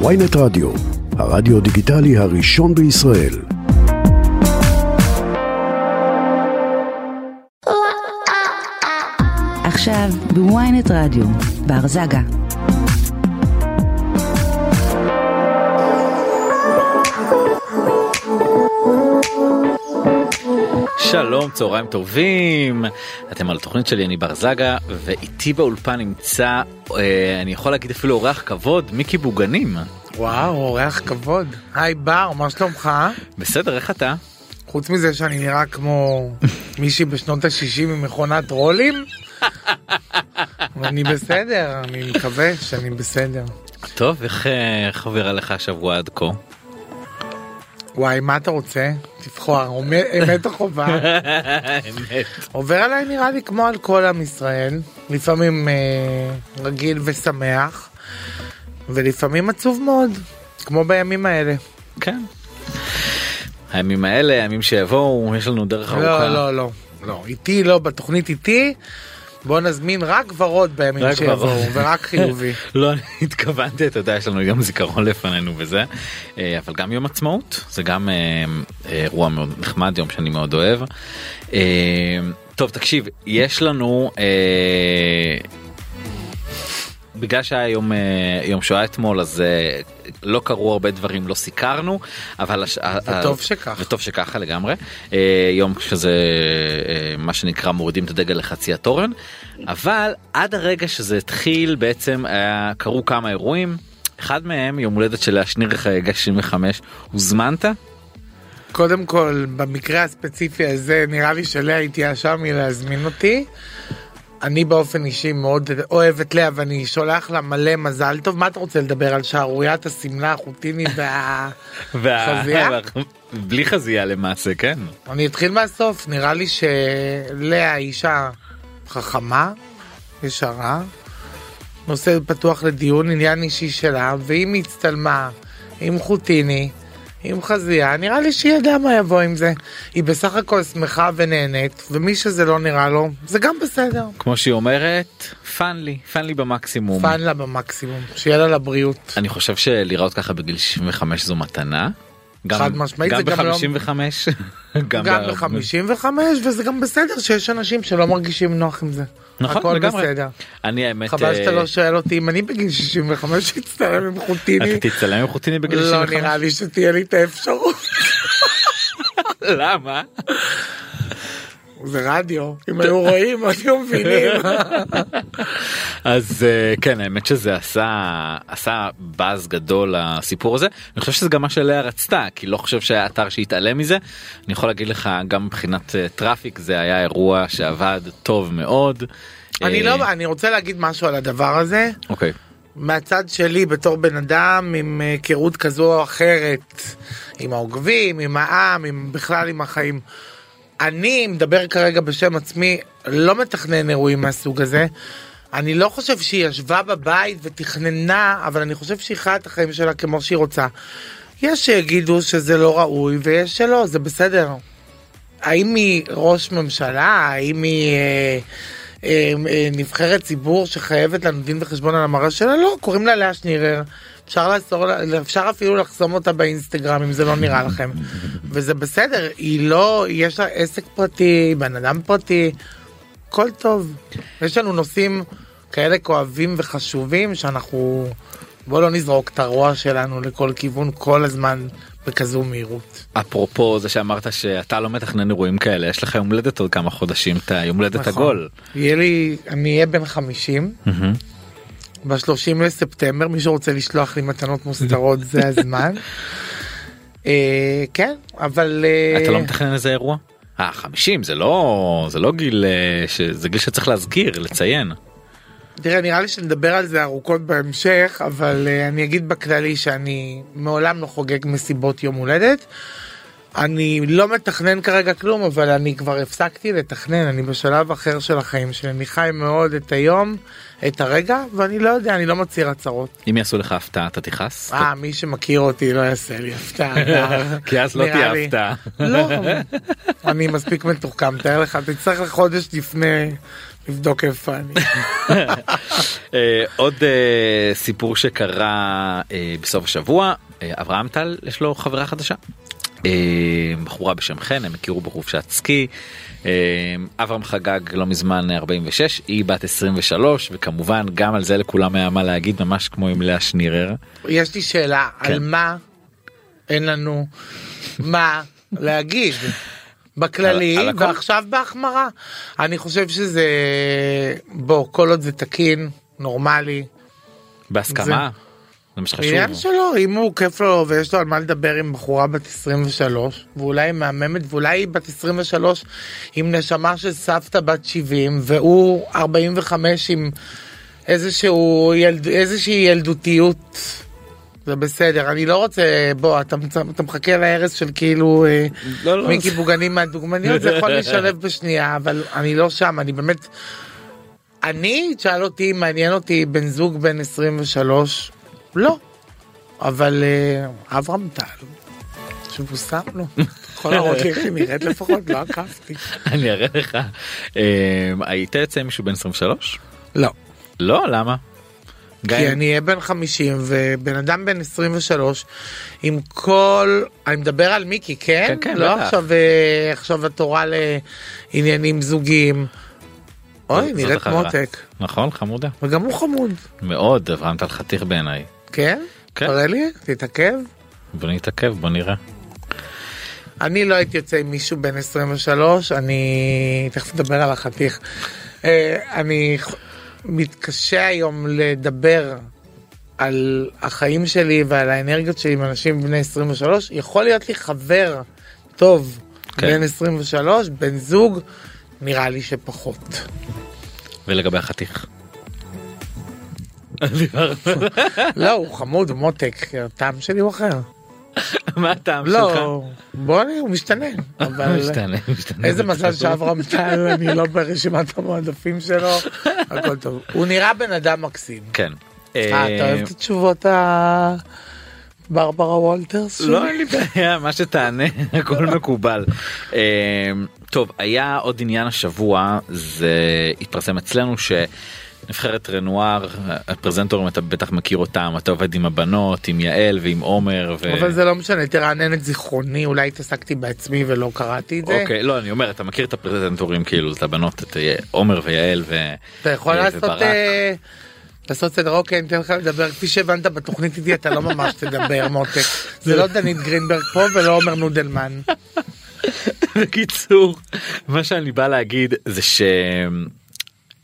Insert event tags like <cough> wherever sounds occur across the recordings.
ויינט רדיו, הרדיו דיגיטלי הראשון בישראל. עכשיו בוויינט רדיו, בר זגה. שלום, צהריים טובים. אתם על התוכנית שלי, אני בר זגה, ואיתי באולפן נמצא, אה, אני יכול להגיד אפילו אורח כבוד, מיקי בוגנים. וואו, אורח כבוד. היי בר, מה שלומך? בסדר, איך אתה? חוץ מזה שאני נראה כמו מישהי בשנות ה-60 עם מכונת רולים, אני בסדר, אני מקווה שאני בסדר. טוב, איך אה, עובר עליך השבוע עד כה? וואי, מה אתה רוצה? תבחר, אמת או חובה? <laughs> אמת. עובר עליי נראה לי כמו על כל עם ישראל, לפעמים אה, רגיל ושמח, ולפעמים עצוב מאוד, כמו בימים האלה. כן. הימים האלה, הימים שיבואו, יש לנו דרך ארוכה. לא, לא, לא, לא, איתי לא, בתוכנית איתי, בוא נזמין רק ורוד בימים שיבואו. ורק חיובי. <laughs> לא, אני התכוונתי, אתה יודע, יש לנו יום זיכרון לפנינו וזה, אה, אבל גם יום עצמאות, זה גם אה, אה, אירוע מאוד נחמד, יום שאני מאוד אוהב. טוב, תקשיב, יש לנו, בגלל שהיה יום, אה, יום שואה אתמול, אז אה, לא קרו הרבה דברים, לא סיקרנו, אבל... הש- וטוב שכך. וטוב שככה לגמרי. אה, יום שזה מה שנקרא מורידים את הדגל לחצי התורן, אבל עד הרגע שזה התחיל בעצם קרו כמה אירועים. אחד מהם יום הולדת של להשניר חגיגה 65 הוזמנת? קודם כל, במקרה הספציפי הזה, נראה לי שלאה התייאשה מלהזמין אותי. אני באופן אישי מאוד אוהב את לאה ואני שולח לה מלא מזל טוב. מה אתה רוצה לדבר על שערוריית השמלה החוטיני וה... <laughs> חזייה? <laughs> בלי חזייה למעשה כן. אני אתחיל מהסוף, נראה לי שלאה אישה חכמה, ישרה, נושא פתוח לדיון, עניין אישי שלה, ואם היא הצטלמה עם חוטיני, עם חזייה, נראה לי שהיא ידעה מה יבוא עם זה. היא בסך הכל שמחה ונהנית, ומי שזה לא נראה לו, זה גם בסדר. כמו שהיא אומרת fun לי fun לי במקסימום. fun לה במקסימום, שיהיה לה לבריאות. אני חושב שלראות ככה בגיל 65 זו מתנה. גם- חד משמעית, גם גם לא- ב-55 <laughs> גם ב- ב-55, וזה גם בסדר שיש אנשים שלא מרגישים נוח עם זה. נכון הכל לגמרי. בסדר. אני האמת חבל שאתה אה, לא שואל אותי אם אני בגיל 65 אצטלם עם חוטיני. אתה תצטלם עם חוטיני בגיל לא 65? נראה לי שתהיה לי את האפשרות. <laughs> למה? זה רדיו, אם היו רואים <laughs> היו מבינים. אז אה, כן האמת שזה עשה עשה באז גדול הסיפור הזה אני חושב שזה גם מה שלאה רצתה כי לא חושב שהיה אתר שהתעלם מזה אני יכול להגיד לך גם מבחינת אה, traffic זה היה אירוע שעבד טוב מאוד. אני אה, לא, אני רוצה להגיד משהו על הדבר הזה. אוקיי מהצד שלי בתור בן אדם עם היכרות כזו או אחרת עם העוקבים, עם העם, עם בכלל עם החיים. אני מדבר כרגע בשם עצמי, לא מתכנן אירועים מהסוג הזה. אני לא חושב שהיא ישבה בבית ותכננה, אבל אני חושב שהיא חיה את החיים שלה כמו שהיא רוצה. יש שיגידו שזה לא ראוי ויש שלא, זה בסדר. האם היא ראש ממשלה? האם היא אה, אה, אה, נבחרת ציבור שחייבת לנו דין וחשבון על המראה שלה? לא, קוראים לה לאה שנירר. אפשר, לה- אפשר אפילו לחסום אותה באינסטגרם אם זה לא נראה לכם. וזה בסדר, היא לא, יש לה עסק פרטי, בן אדם פרטי, הכל טוב. יש לנו נושאים כאלה כואבים וחשובים שאנחנו... בוא לא נזרוק את הרוע שלנו לכל כיוון כל הזמן בכזו מהירות. אפרופו זה שאמרת שאתה לא מתכנן אירועים כאלה יש לך יום הולדת עוד כמה חודשים את היום הולדת נכון. עגול. יהיה לי, אני אהיה בן 50, ב-30 לספטמבר, מי שרוצה לשלוח לי מתנות מוסתרות זה הזמן. <laughs> אה, כן, אבל... אה, אתה לא מתכנן איזה אירוע? אה 50 זה לא זה לא גיל אה, שזה גיל שצריך להזכיר לציין. תראה, נראה לי שנדבר על זה ארוכות בהמשך, אבל uh, אני אגיד בכללי שאני מעולם לא חוגג מסיבות יום הולדת. אני לא מתכנן כרגע כלום, אבל אני כבר הפסקתי לתכנן, אני בשלב אחר של החיים שלי. אני חי מאוד את היום, את הרגע, ואני לא יודע, אני לא מצהיר הצהרות. אם יעשו לך הפתעה אתה תכעס? אה, מי שמכיר אותי לא יעשה לי הפתעה. <laughs> כי אז לא תהיה. הפתעה. לא, <laughs> אני מספיק מתוחכם, תאר לך, תצטרך חודש לפני לבדוק איפה אני. <laughs> אה, עוד אה, סיפור שקרה אה, בסוף השבוע אברהם טל יש לו חברה חדשה. אה, בחורה בשם חן הם הכירו בחופשת סקי. אה, אברהם חגג לא מזמן 46 היא בת 23 וכמובן גם על זה לכולם היה מה להגיד ממש כמו עם לאה שנירר. יש לי שאלה כן. על מה אין לנו מה להגיד. בכללי על- על הכל? ועכשיו בהחמרה. אני חושב שזה בוא כל עוד זה תקין נורמלי. בהסכמה. זה מה שחשוב. עניין שלו אם הוא כיף לו ויש לו על מה לדבר עם בחורה בת 23 ואולי היא מהממת ואולי היא בת 23 עם נשמה של סבתא בת 70 והוא 45 עם איזשהו ילד איזושהי ילדותיות. זה בסדר אני לא רוצה בוא אתה, אתה מחכה להרס של כאילו אה, לא, לא. מיקי בוגנים מהדוגמניות זה יכול להשתלב בשנייה אבל אני לא שם אני באמת. אני תשאל אותי מעניין אותי בן זוג בן 23 לא אבל אה, אברהם טל שבוסם לו יכול להראות לי איך היא נראית לפחות לא עקפתי אני אראה לך. אה, היית יוצא עם מישהו בן 23? לא לא למה? כי אני אהיה בן 50 ובן אדם בן 23 עם כל אני מדבר על מיקי כן, כן, כן, לא בטח. עכשיו אה, עכשיו התורה לעניינים זוגיים. אוי נראית. מותק נכון חמודה וגם הוא חמוד מאוד אברהם טל חתיך בעיניי. כן? כן. תראה לי תתעכב. בוא נתעכב בוא נראה. אני לא הייתי יוצא עם מישהו בן 23 אני תכף נדבר על החתיך. אה, אני מתקשה היום לדבר על החיים שלי ועל האנרגיות שלי עם אנשים בני 23 יכול להיות לי חבר טוב כן. בן 23 בן זוג נראה לי שפחות. ולגבי החתיך. לא הוא חמוד הוא מותק הטעם שלי הוא אחר. מה הטעם שלך? לא בוא נראה הוא משתנה. אבל- משתנה, משתנה. איזה מזל שאברהם טל אני לא ברשימת המועדפים שלו הכל טוב הוא נראה בן אדם מקסים. כן. אה, אתה אוהב את התשובות ה... ברברה וולטרס? לא אין לי בעיה מה שתענה <laughs> הכל מקובל. אה, טוב היה עוד עניין השבוע זה התפרסם אצלנו שנבחרת רנואר הפרזנטורים אתה בטח מכיר אותם אתה עובד עם הבנות עם יעל ועם עומר. ו- אבל זה לא משנה תרענן את זיכרוני אולי התעסקתי בעצמי ולא קראתי את זה. אוקיי לא אני אומר אתה מכיר את הפרזנטורים כאילו את הבנות את עומר ויעל ו... אתה יכול אה, לעשות וברק. אה, לעשות סדר אוקיי אני אתן לך לדבר כפי שהבנת בתוכנית איתי אתה לא ממש תדבר מותק זה לא דנית גרינברג פה ולא עומר נודלמן. <laughs> בקיצור מה שאני בא להגיד זה ש...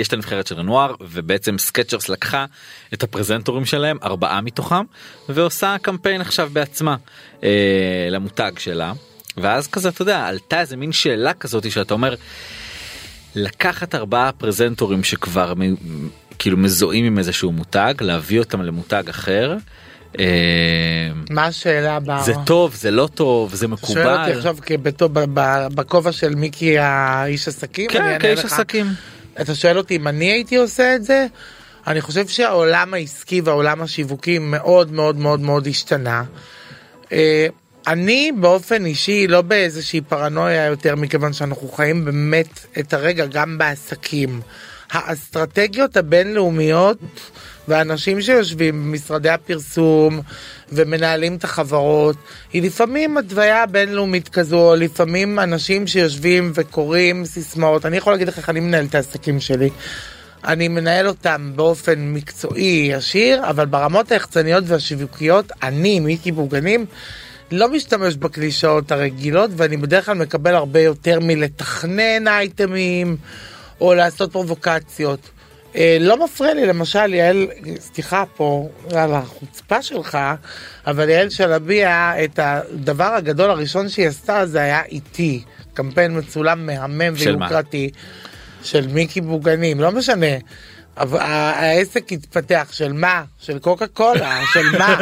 יש את הנבחרת של רנואר ובעצם סקצ'רס לקחה את הפרזנטורים שלהם ארבעה מתוכם ועושה קמפיין עכשיו בעצמה אה, למותג שלה ואז כזה אתה יודע עלתה איזה מין שאלה כזאת שאתה אומר לקחת ארבעה פרזנטורים שכבר מ, כאילו מזוהים עם איזשהו מותג להביא אותם למותג אחר. אה, מה השאלה הבאה? זה טוב זה לא טוב זה שואל מקובל. אותי עכשיו בכובע של מיקי האיש עסקים? כן כאיש לך. אתה שואל אותי אם אני הייתי עושה את זה? אני חושב שהעולם העסקי והעולם השיווקי מאוד מאוד מאוד מאוד השתנה. אה, אני באופן אישי לא באיזושהי פרנויה יותר מכיוון שאנחנו חיים באמת את הרגע גם בעסקים. האסטרטגיות הבינלאומיות והאנשים שיושבים במשרדי הפרסום ומנהלים את החברות היא לפעמים התוויה בינלאומית כזו לפעמים אנשים שיושבים וקוראים סיסמאות אני יכול להגיד לך איך אני מנהל את העסקים שלי. אני מנהל אותם באופן מקצועי ישיר אבל ברמות היחצניות והשיווקיות אני מיקי בוגנים לא משתמש בקלישאות הרגילות ואני בדרך כלל מקבל הרבה יותר מלתכנן אייטמים או לעשות פרובוקציות. אה, לא מפריע לי למשל יעל, סליחה פה על החוצפה שלך, אבל יעל שלביה את הדבר הגדול הראשון שהיא עשתה זה היה איתי, קמפיין מצולם מהמם? ויוקרתי של מיקי בוגנים, לא משנה. העסק התפתח של מה? של קוקה קולה, <laughs> של מה?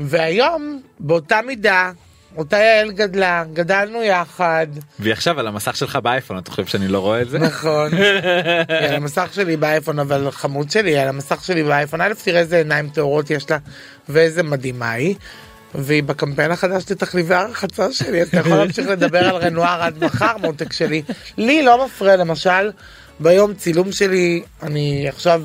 והיום באותה מידה אותה יעל גדלה גדלנו יחד והיא עכשיו על המסך שלך באייפון אתה חושב שאני לא רואה את זה? נכון <laughs> היא על המסך שלי באייפון אבל חמוד שלי על המסך שלי באייפון א' תראה איזה עיניים טהורות יש לה ואיזה מדהימה היא. והיא בקמפיין החדש לתחליבי הרחצה שלי, אז אתה יכול להמשיך <laughs> לדבר על רנואר עד מחר, מותק שלי. לי לא מפריע למשל, ביום צילום שלי, אני עכשיו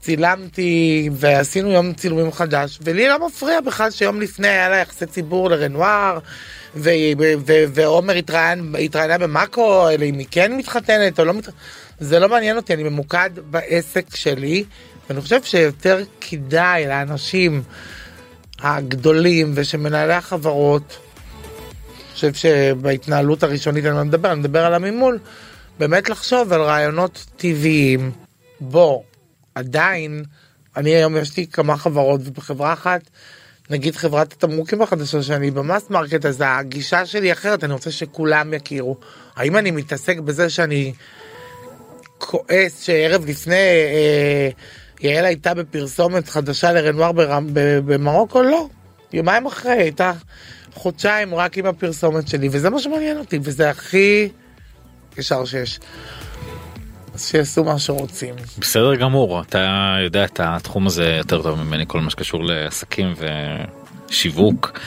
צילמתי ועשינו יום צילומים חדש, ולי לא מפריע בכלל שיום לפני היה לה יחסי ציבור לרנואר, ועומר התראיין- התראיינה במאקו, אם היא כן מתחתנת או לא מתחתנת, זה לא מעניין אותי, אני ממוקד בעסק שלי, ואני חושב שיותר כדאי לאנשים הגדולים ושמנהלי החברות, אני חושב שבהתנהלות הראשונית אני לא מדבר, אני מדבר על הממול, באמת לחשוב על רעיונות טבעיים. בוא, עדיין, אני היום יש לי כמה חברות ובחברה אחת, נגיד חברת התמרוקים החדשה שאני ב mass market, אז הגישה שלי אחרת, אני רוצה שכולם יכירו. האם אני מתעסק בזה שאני כועס שערב לפני אה, יעל הייתה בפרסומת חדשה לרנואר במרוקו? לא. יומיים אחרי הייתה חודשיים רק עם הפרסומת שלי, וזה מה שמעניין אותי, וזה הכי ישר שיש. אז שיעשו מה שרוצים. בסדר גמור אתה יודע את התחום הזה יותר טוב ממני כל מה שקשור לעסקים ושיווק.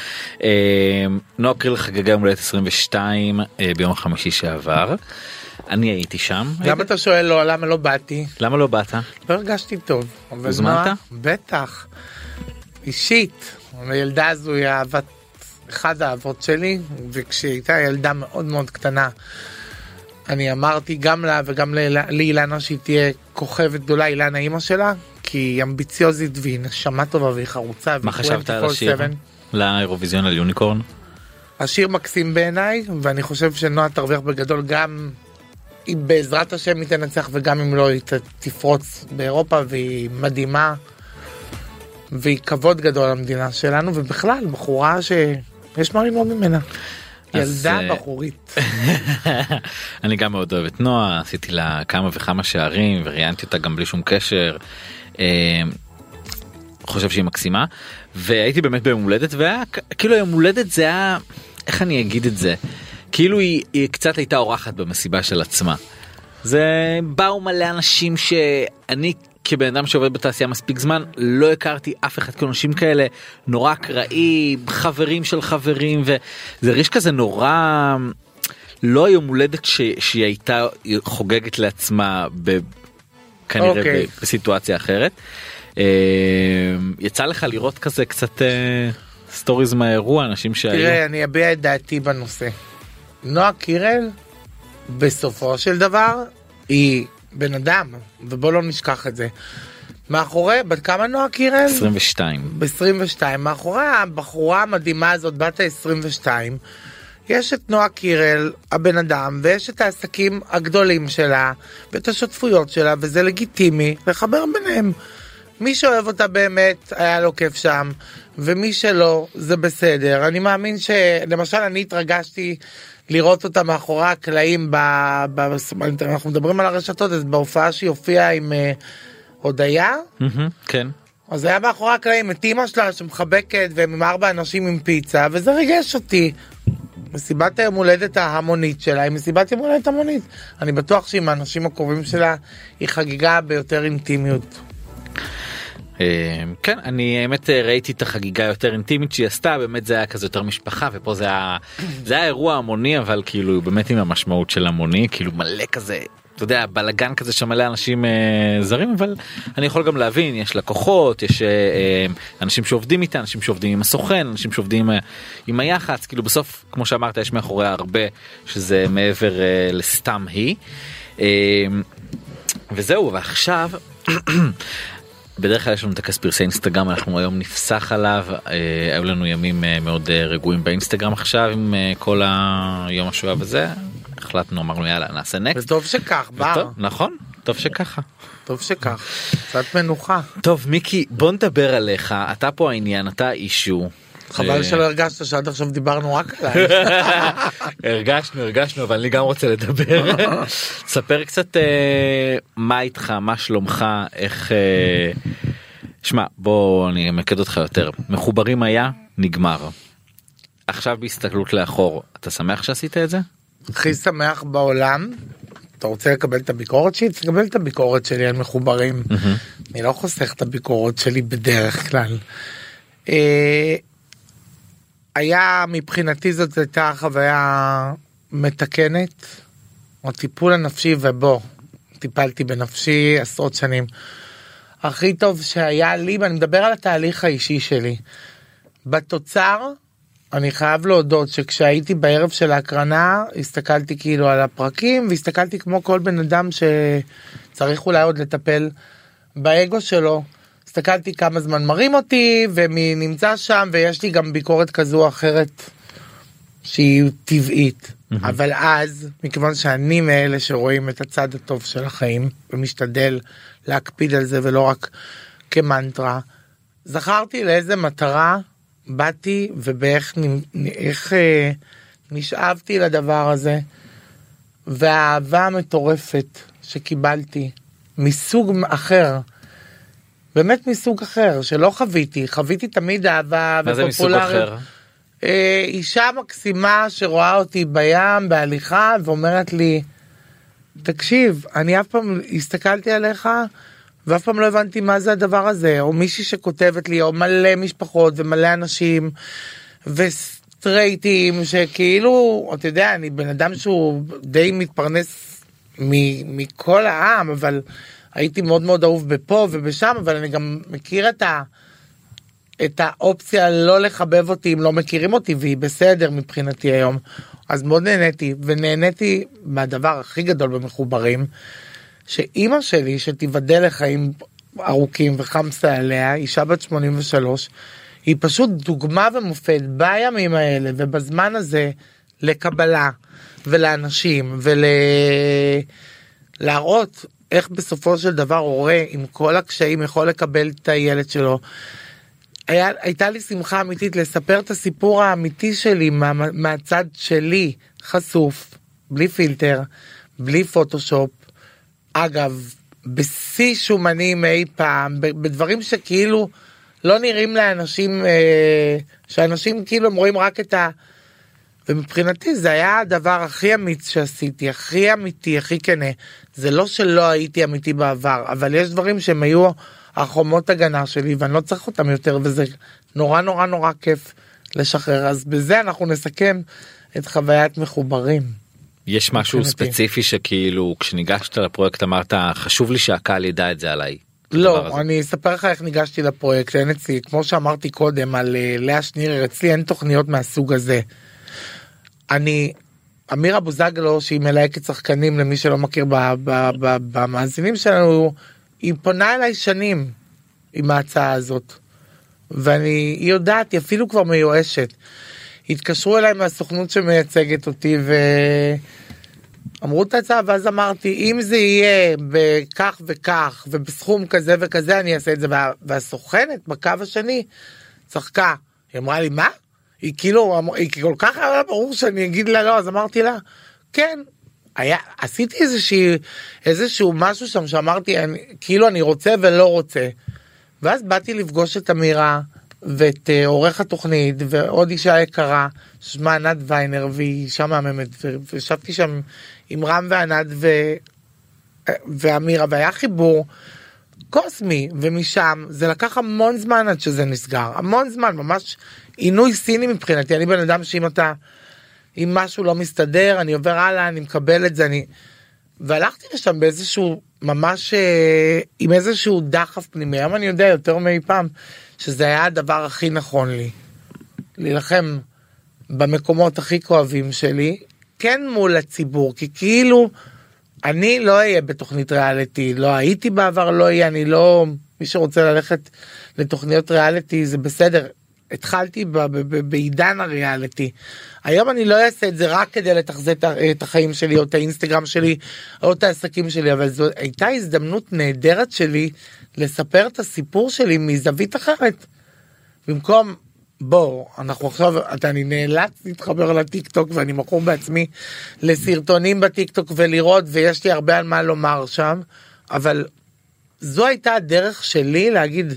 אה, נועה קריל חגגה יום הולדת 22 אה, ביום החמישי שעבר. אני הייתי שם. למה אתה שואל לא, למה לא באתי? למה לא באת? לא הרגשתי טוב. הוזמנת? בטח. אישית. הילדה הזו היא אהבת, אחד האהבות שלי, וכשהיא הייתה ילדה מאוד מאוד קטנה, אני אמרתי גם לה וגם לאיל- לאילנה שהיא תהיה כוכבת גדולה, אילנה אימא שלה, כי היא אמביציוזית והיא נשמה טובה והיא חרוצה. מה חשבת על 24/7. השיר? לאירוויזיון על יוניקורן? השיר מקסים בעיניי, ואני חושב שנועה תרוויח בגדול גם אם בעזרת השם היא תנצח וגם אם לא היא תפרוץ באירופה והיא מדהימה והיא כבוד גדול למדינה שלנו ובכלל בחורה שיש מה ללמוד ממנה. ילדה אה, בחורית. <laughs> אני גם מאוד אוהב את נועה עשיתי לה כמה וכמה שערים וראיינתי אותה גם בלי שום קשר. אה, חושב שהיא מקסימה והייתי באמת ביום הולדת והיה כאילו יום הולדת זה היה איך אני אגיד את זה כאילו היא, היא קצת הייתה אורחת במסיבה של עצמה. זה באו מלא אנשים שאני כבן אדם שעובד בתעשייה מספיק זמן לא הכרתי אף אחד כאילו אנשים כאלה נורא אקראי חברים של חברים וזה הרגיש כזה נורא לא יום הולדת ש, שהיא הייתה חוגגת לעצמה ב, כנראה אוקיי. ב, בסיטואציה אחרת. אה, יצא לך לראות כזה קצת אה, stories מהאירוע אנשים שהיו תראה, אני אביע את דעתי בנושא. נועה קירל, בסופו של דבר, היא בן אדם, ובוא לא נשכח את זה. מאחורי, בת כמה נועה קירל? 22 ב-22, מאחורי הבחורה המדהימה הזאת, בת ה-22, יש את נועה קירל, הבן אדם, ויש את העסקים הגדולים שלה, ואת השותפויות שלה, וזה לגיטימי לחבר ביניהם. מי שאוהב אותה באמת, היה לו כיף שם, ומי שלא, זה בסדר. אני מאמין ש... למשל, אני התרגשתי לראות אותה מאחורי הקלעים, ב... ב... אנחנו מדברים על הרשתות, אז בהופעה שהיא הופיעה עם אה, הודיה, מהמם, כן אז היה מאחורי הקלעים את אימא שלה שמחבקת והם עם ארבע אנשים עם פיצה וזה ריגש אותי. מסיבת היום הולדת ההמונית שלה היא מסיבת יום הולדת המונית. אני בטוח שעם האנשים הקרובים שלה היא חגיגה ביותר אינטימיות. אה, כן אני האמת אה, ראיתי את החגיגה יותר אינטימית שהיא עשתה באמת זה היה כזה יותר משפחה ופה זה היה <coughs> זה היה אירוע המוני אבל כאילו באמת עם המשמעות של המוני כאילו מלא כזה. אתה יודע בלאגן כזה שמלא אנשים אה, זרים אבל אני יכול גם להבין יש לקוחות יש אה, אה, אנשים שעובדים איתה אנשים שעובדים עם הסוכן אנשים שעובדים אה, עם היח"צ כאילו בסוף כמו שאמרת יש מאחוריה הרבה שזה מעבר אה, לסתם היא. אה, וזהו ועכשיו בדרך כלל יש לנו את הכס פרסי אינסטגרם אנחנו היום נפסח עליו אה, היו לנו ימים אה, מאוד אה, רגועים באינסטגרם עכשיו עם כל היום השואה וזה החלטנו אמרנו יאללה נעשה נקסט. וטוב שכך, בר, נכון טוב שככה. טוב שכך. קצת מנוחה. טוב מיקי בוא נדבר עליך אתה פה העניין אתה אישו. חבל אה, שלא הרגשת שעד עכשיו דיברנו רק עליי. <laughs> הרגשנו הרגשנו אבל אני גם רוצה לדבר. <laughs> ספר קצת אה, מה איתך מה שלומך איך. אה, שמע בוא אני אמקד אותך יותר מחוברים היה נגמר. עכשיו בהסתכלות לאחור אתה שמח שעשית את זה? הכי שמח בעולם. אתה רוצה לקבל את הביקורת שלי? תקבל את הביקורת שלי על מחוברים. אני לא חוסך את הביקורות שלי בדרך כלל. היה מבחינתי זאת הייתה חוויה מתקנת. הטיפול הנפשי ובוא, טיפלתי בנפשי עשרות שנים. הכי טוב שהיה לי, ואני מדבר על התהליך האישי שלי. בתוצר, אני חייב להודות שכשהייתי בערב של ההקרנה, הסתכלתי כאילו על הפרקים, והסתכלתי כמו כל בן אדם שצריך אולי עוד לטפל באגו שלו. הסתכלתי כמה זמן מרים אותי, ומי נמצא שם, ויש לי גם ביקורת כזו או אחרת שהיא טבעית. Mm-hmm. אבל אז, מכיוון שאני מאלה שרואים את הצד הטוב של החיים, ומשתדל להקפיד על זה ולא רק כמנטרה, זכרתי לאיזה מטרה באתי ובאיך איך, אה, נשאבתי לדבר הזה, והאהבה המטורפת שקיבלתי מסוג אחר. באמת מסוג אחר שלא חוויתי. חוויתי תמיד אהבה ופופולריות. אה, אישה מקסימה שרואה אותי בים בהליכה ואומרת לי תקשיב אני אף פעם הסתכלתי עליך ואף פעם לא הבנתי מה זה הדבר הזה. או מישהי שכותבת לי או מלא משפחות ומלא אנשים וסטרייטים שכאילו אתה יודע אני בן אדם שהוא די מתפרנס מכל העם אבל הייתי מאוד מאוד אהוב בפה ובשם אבל אני גם מכיר את ה... את האופציה לא לחבב אותי אם לא מכירים אותי והיא בסדר מבחינתי היום. אז מאוד נהניתי ונהניתי מהדבר הכי גדול במחוברים שאימא שלי שתיבדל לחיים ארוכים וחמסה עליה אישה בת 83 היא פשוט דוגמה ומופת בימים האלה ובזמן הזה לקבלה ולאנשים ולהראות איך בסופו של דבר הורה עם כל הקשיים יכול לקבל את הילד שלו. היה, הייתה לי שמחה אמיתית לספר את הסיפור האמיתי שלי מה, מהצד שלי חשוף בלי פילטר בלי פוטושופ אגב בשיא שומנים אי פעם בדברים שכאילו לא נראים לאנשים אה, שאנשים כאילו הם רואים רק את ה... ומבחינתי זה היה הדבר הכי אמיץ שעשיתי הכי אמיתי הכי כנה זה לא שלא הייתי אמיתי בעבר אבל יש דברים שהם היו החומות הגנה שלי ואני לא צריך אותם יותר וזה נורא נורא נורא כיף לשחרר אז בזה אנחנו נסכם את חוויית מחוברים. יש משהו ספציפי שכאילו כשניגשת לפרויקט אמרת חשוב לי שהקהל ידע את זה עליי. לא אני אספר לך איך ניגשתי לפרויקט אין אצלי כמו שאמרתי קודם על אה, לאה שנירר אצלי אין תוכניות מהסוג הזה. אני אמירה בוזגלו שהיא מלהקת שחקנים למי שלא מכיר במאזינים שלנו היא פונה אליי שנים עם ההצעה הזאת. ואני היא יודעת היא אפילו כבר מיואשת. התקשרו אליי מהסוכנות שמייצגת אותי ואמרו את ההצעה ואז אמרתי אם זה יהיה בכך וכך ובסכום כזה וכזה אני אעשה את זה והסוכנת בקו השני צחקה היא אמרה לי מה היא כאילו היא כל כך היה ברור שאני אגיד לה לא אז אמרתי לה כן היה עשיתי איזושהי איזשהו משהו שם שאמרתי אני, כאילו אני רוצה ולא רוצה. ואז באתי לפגוש את אמירה ואת uh, עורך התוכנית ועוד אישה יקרה שמה ענת ויינר והיא אישה מהממת וישבתי שם עם רם וענת ו... ואמירה והיה חיבור קוסמי ומשם זה לקח המון זמן עד שזה נסגר המון זמן ממש עינוי סיני מבחינתי אני בן אדם שאם אתה. אם משהו לא מסתדר אני עובר הלאה אני מקבל את זה אני. והלכתי לשם באיזשהו ממש אה, עם איזשהו דחף פנימי היום אני יודע יותר מאי פעם שזה היה הדבר הכי נכון לי. להילחם במקומות הכי כואבים שלי כן מול הציבור כי כאילו אני לא אהיה בתוכנית ריאליטי לא הייתי בעבר לא אהיה אני לא מי שרוצה ללכת לתוכניות ריאליטי זה בסדר התחלתי בעידן הריאליטי. היום אני לא אעשה את זה רק כדי לתחזק את החיים שלי או את האינסטגרם שלי או את העסקים שלי אבל זו הייתה הזדמנות נהדרת שלי לספר את הסיפור שלי מזווית אחרת. במקום בוא אנחנו עכשיו אתה אני נאלץ להתחבר לטיק טוק ואני מכור בעצמי לסרטונים בטיק טוק ולראות ויש לי הרבה על מה לומר שם אבל זו הייתה הדרך שלי להגיד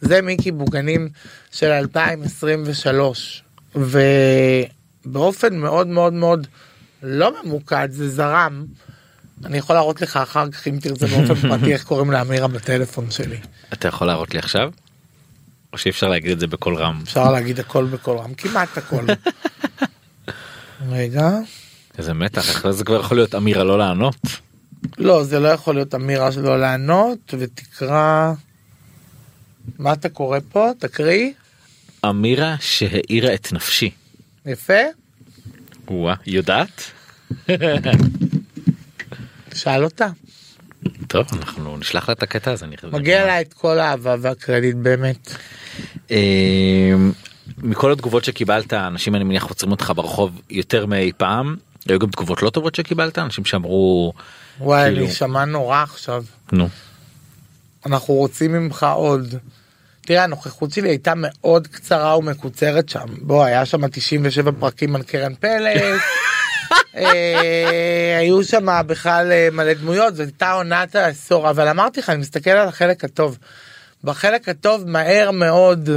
זה מיקי בוגנים של 2023 ובאופן מאוד מאוד מאוד לא ממוקד זה זרם. אני יכול להראות לך אחר כך אם תרצה באופן פרטי איך קוראים לאמירה בטלפון שלי. אתה יכול להראות לי עכשיו? או שאי אפשר להגיד את זה בקול רם. אפשר להגיד הכל בקול רם, כמעט הכל. <laughs> רגע. איזה מתח, אחרי זה כבר יכול להיות אמירה לא לענות. לא, זה לא יכול להיות אמירה שלא לענות, ותקרא... מה אתה קורא פה? תקריא. אמירה שהאירה את נפשי. יפה. וואה, יודעת? <laughs> שאל אותה. טוב, אנחנו נשלח לה את הקטע הזה. אני חושב. מגיע לה את כל האהבה והקרדיט באמת. אה, מכל התגובות שקיבלת, אנשים אני מניח עוצרים אותך ברחוב יותר מאי פעם. היו גם תגובות לא טובות שקיבלת? אנשים שאמרו, וואי, כאילו- אני שמע נורא עכשיו. נו, אנחנו רוצים ממך עוד. תראה, הנוכחות שלי הייתה מאוד קצרה ומקוצרת שם. בוא, היה שם 97 פרקים על קרן פלס. <laughs> אה, היו שם בכלל אה, מלא דמויות, זו הייתה עונת העשור, אבל אמרתי לך, אני מסתכל על החלק הטוב. בחלק הטוב מהר מאוד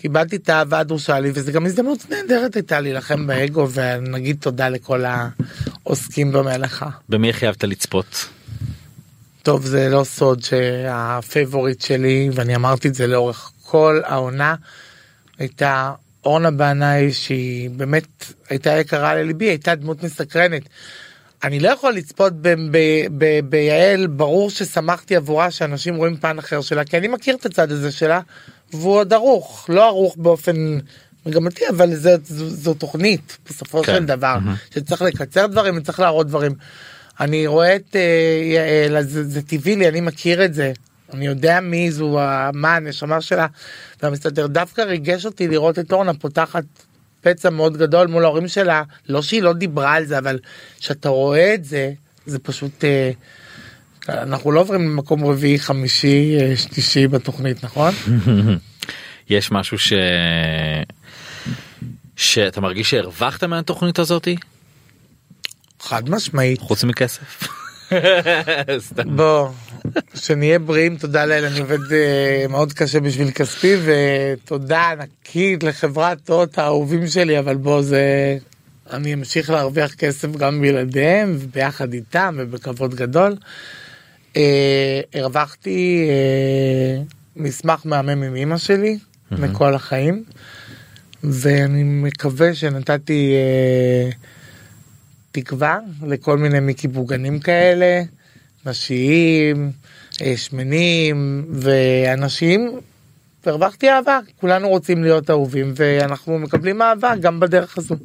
קיבלתי את האהבה הדרושה לי, וזו גם הזדמנות נהדרת הייתה להילחם באגו, ונגיד תודה לכל העוסקים במלאכה. במי חייבת לצפות? טוב זה לא סוד שה favorite שלי ואני אמרתי את זה לאורך כל העונה הייתה אורנה בנאי שהיא באמת הייתה יקרה לליבי הייתה דמות מסקרנת. אני לא יכול לצפות ביעל ברור ששמחתי עבורה שאנשים רואים פן אחר שלה כי אני מכיר את הצד הזה שלה והוא עוד ערוך לא ערוך באופן מגמתי אבל זה, זו, זו תוכנית בסופו כן. של דבר שצריך לקצר דברים וצריך להראות דברים. אני רואה את אה, יעל אז זה, זה טבעי לי אני מכיר את זה אני יודע מי זו מה הנשמה שלה והמסתדר דווקא ריגש אותי לראות את אורנה פותחת פצע מאוד גדול מול ההורים שלה. לא שהיא לא דיברה על זה אבל שאתה רואה את זה זה פשוט אה, אנחנו לא עוברים למקום רביעי חמישי אה, שלישי בתוכנית נכון? <laughs> יש משהו ש... שאתה מרגיש שהרווחת מהתוכנית הזאתי? חד משמעית. חוץ מכסף? <laughs> בוא שנהיה בריאים תודה לאל אני עובד אה, מאוד קשה בשביל כספי ותודה ענקית לחברת הוט האהובים שלי אבל בוא זה אני אמשיך להרוויח כסף גם בלעדיהם וביחד איתם ובכבוד גדול. אה, הרווחתי אה, מסמך מהמם עם אמא שלי מכל החיים ואני מקווה שנתתי אה, תקווה לכל מיני מיקי בוגנים כאלה, נשיים, אה, שמנים ואנשים. והרווחתי אהבה, כולנו רוצים להיות אהובים ואנחנו מקבלים אהבה גם בדרך הזו.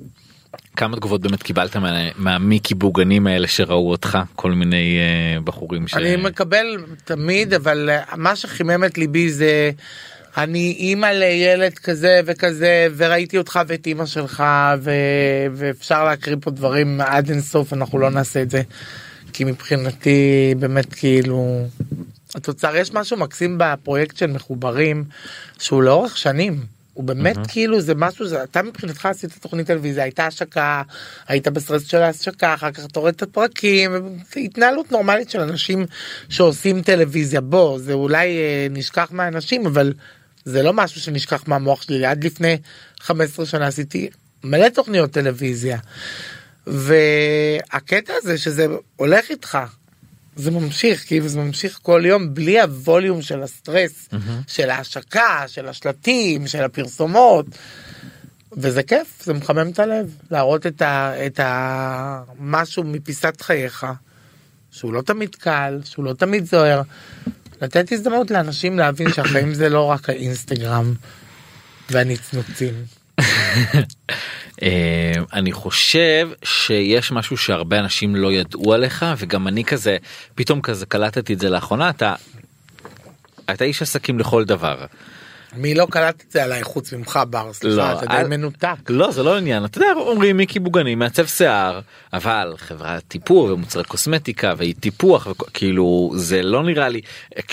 כמה תגובות באמת קיבלת מה- מהמיקי בוגנים האלה שראו אותך כל מיני אה, בחורים ש... אני מקבל תמיד אבל אה, מה שחימם את ליבי זה אני אימא לילד כזה וכזה וראיתי אותך ואת אימא שלך ו... ואפשר להקריא פה דברים עד אינסוף אנחנו לא נעשה את זה כי מבחינתי באמת כאילו התוצר יש משהו מקסים בפרויקט של מחוברים שהוא לאורך שנים. הוא באמת mm-hmm. כאילו זה משהו זה אתה מבחינתך עשית תוכנית טלוויזיה הייתה השקה היית בסטרס של ההשקה אחר כך אתה רואה את הפרקים התנהלות נורמלית של אנשים שעושים טלוויזיה בוא זה אולי אה, נשכח מהאנשים אבל זה לא משהו שנשכח מהמוח שלי עד לפני 15 שנה עשיתי מלא תוכניות טלוויזיה והקטע הזה שזה הולך איתך זה ממשיך כאילו זה ממשיך כל יום בלי הווליום של הסטרס של ההשקה של השלטים של הפרסומות. וזה כיף זה מחמם את הלב להראות את ה... את ה... משהו מפיסת חייך שהוא לא תמיד קל שהוא לא תמיד זוהר. לתת הזדמנות לאנשים להבין שהחיים זה לא רק האינסטגרם והנצנוצים. <laughs> אה, אני חושב שיש משהו שהרבה אנשים לא ידעו עליך וגם אני כזה פתאום כזה קלטתי את זה לאחרונה אתה. אתה איש עסקים לכל דבר. מי לא קלט את זה עליי חוץ ממך בר סליחה לא, אתה די מנותק. לא זה לא עניין אתה יודע אומרים מיקי בוגני מעצב שיער אבל חברת טיפור ומוצרי קוסמטיקה והיא טיפוח וכאילו זה לא נראה לי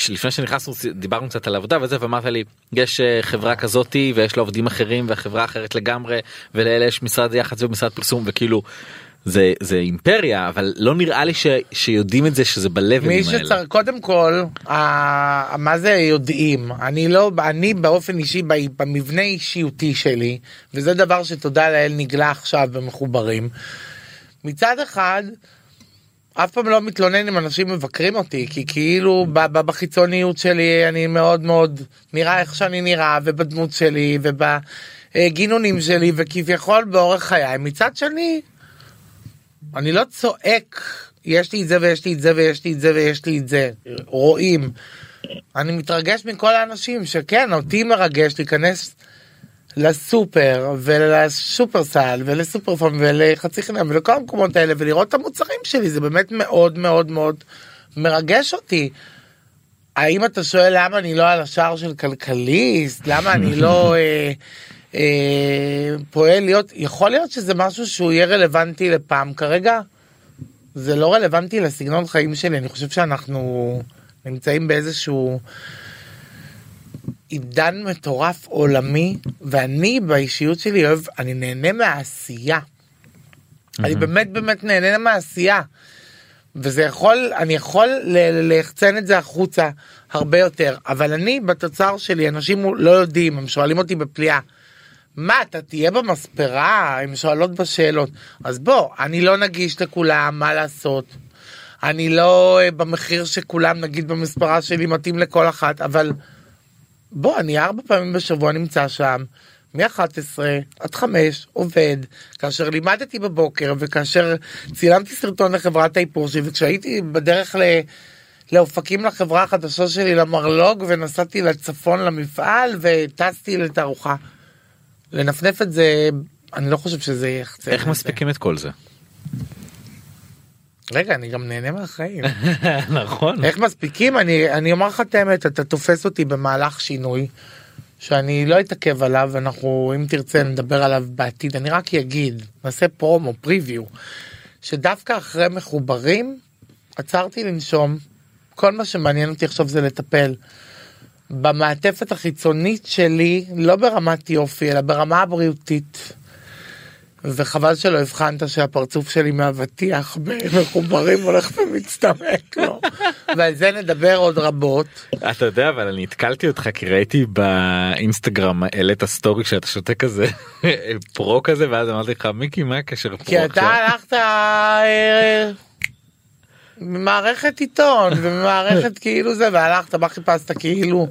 לפני שנכנסנו דיברנו קצת על עבודה וזה ואמרת לי יש אה, חברה כזאתי ויש לה עובדים אחרים והחברה אחרת לגמרי ולאלה יש משרד יח"צ ומשרד פרסום וכאילו. זה זה אימפריה אבל לא נראה לי ש, שיודעים את זה שזה מי בלבלים האלה. שצריך קודם כל ה- מה זה יודעים אני לא אני באופן אישי במבנה אישיותי שלי וזה דבר שתודה לאל נגלה עכשיו במחוברים. מצד אחד אף פעם לא מתלונן אם אנשים מבקרים אותי כי כאילו ב- ב- בחיצוניות שלי אני מאוד מאוד נראה איך שאני נראה ובדמות שלי ובגינונים שלי וכביכול באורך חיי מצד שני אני לא צועק יש לי את זה ויש לי את זה ויש לי את זה ויש לי את זה רואים. אני מתרגש מכל האנשים שכן אותי מרגש להיכנס לסופר ולשופרסל ולסופרפון ולחצי חינם ולכל המקומות האלה ולראות את המוצרים שלי זה באמת מאוד מאוד מאוד מרגש אותי. האם אתה שואל למה אני לא על השער של כלכליסט למה אני לא <laughs> אה, פועל להיות יכול להיות שזה משהו שהוא יהיה רלוונטי לפעם כרגע זה לא רלוונטי לסגנון חיים שלי אני חושב שאנחנו נמצאים באיזשהו עידן מטורף עולמי ואני באישיות שלי אוהב אני נהנה מהעשייה. אני באמת באמת נהנה מהעשייה. וזה יכול אני יכול ליחצן את זה החוצה הרבה יותר אבל אני בתוצר שלי אנשים לא יודעים הם שואלים אותי בפליאה. מה אתה תהיה במספרה הם שואלות בשאלות אז בוא אני לא נגיש לכולם מה לעשות. אני לא אה, במחיר שכולם נגיד במספרה שלי מתאים לכל אחת אבל בוא אני ארבע פעמים בשבוע נמצא שם מ-11 עד 5 עובד כאשר לימדתי בבוקר וכאשר צילמתי סרטון לחברת האיפור שלי וכשהייתי בדרך ל... לאופקים לחברה החדשה שלי למרלוג ונסעתי לצפון למפעל וטסתי לתערוכה. לנפנף את זה אני לא חושב שזה יחצה איך. מספיקים את כל זה? רגע אני גם נהנה מהחיים. <laughs> נכון. איך מספיקים אני אני אומר לך את האמת אתה תופס אותי במהלך שינוי שאני לא אתעכב עליו אנחנו אם תרצה נדבר עליו בעתיד אני רק אגיד נעשה פרומו פריוויו שדווקא אחרי מחוברים עצרתי לנשום כל מה שמעניין אותי עכשיו זה לטפל במעטפת החיצונית שלי לא ברמת יופי אלא ברמה הבריאותית. וחבל שלא הבחנת שהפרצוף שלי מהאבטיח במחוברים הולך ומצטמק לו. ועל זה נדבר עוד רבות. אתה יודע אבל אני התקלתי אותך כי ראיתי באינסטגרם העלית סטורי שאתה שותה כזה <laughs> פרו כזה ואז אמרתי לך מיקי מה הקשר פרו כי אתה עכשיו?" הלכת אה, ממערכת עיתון <laughs> וממערכת כאילו זה והלכת מה חיפשת כאילו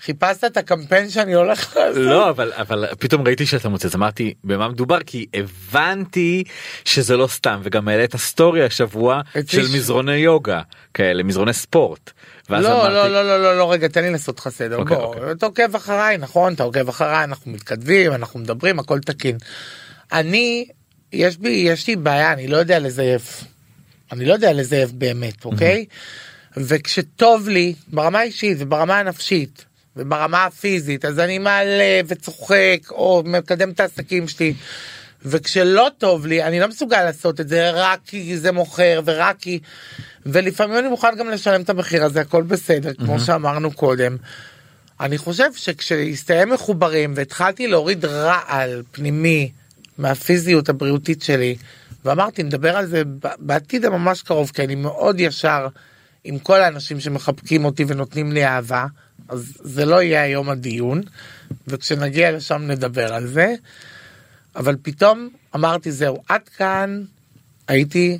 חיפשת את הקמפיין שאני הולך לעשות. לא אבל אבל פתאום ראיתי שאתה מוצא אז אמרתי במה מדובר כי הבנתי שזה לא סתם וגם העלית סטורי השבוע של ש- מזרוני יוגה כאלה מזרוני ספורט. לא, אמרתי, לא, לא, לא, לא, לא, רגע, תן לי לעשות לך סדר. אוקיי, בוא, אוקיי. אתה עוקב אחריי, נכון? אתה עוקב אחריי, אנחנו מתכתבים, אנחנו מדברים, הכל תקין. אני, יש בי, יש לי בעיה, אני לא יודע לזייף. אני לא יודע לזייף באמת, אוקיי? וכשטוב לי, ברמה האישית וברמה הנפשית וברמה הפיזית, אז אני מעלה וצוחק או מקדם את העסקים שלי. וכשלא טוב לי אני לא מסוגל לעשות את זה רק כי זה מוכר ורק כי ולפעמים אני מוכן גם לשלם את המחיר הזה הכל בסדר כמו שאמרנו קודם. אני חושב שכשהסתיים מחוברים והתחלתי להוריד רעל פנימי מהפיזיות הבריאותית שלי ואמרתי נדבר על זה בעתיד הממש קרוב כי אני מאוד ישר עם כל האנשים שמחבקים אותי ונותנים לי אהבה אז זה לא יהיה היום הדיון וכשנגיע לשם נדבר על זה. אבל פתאום אמרתי זהו עד כאן הייתי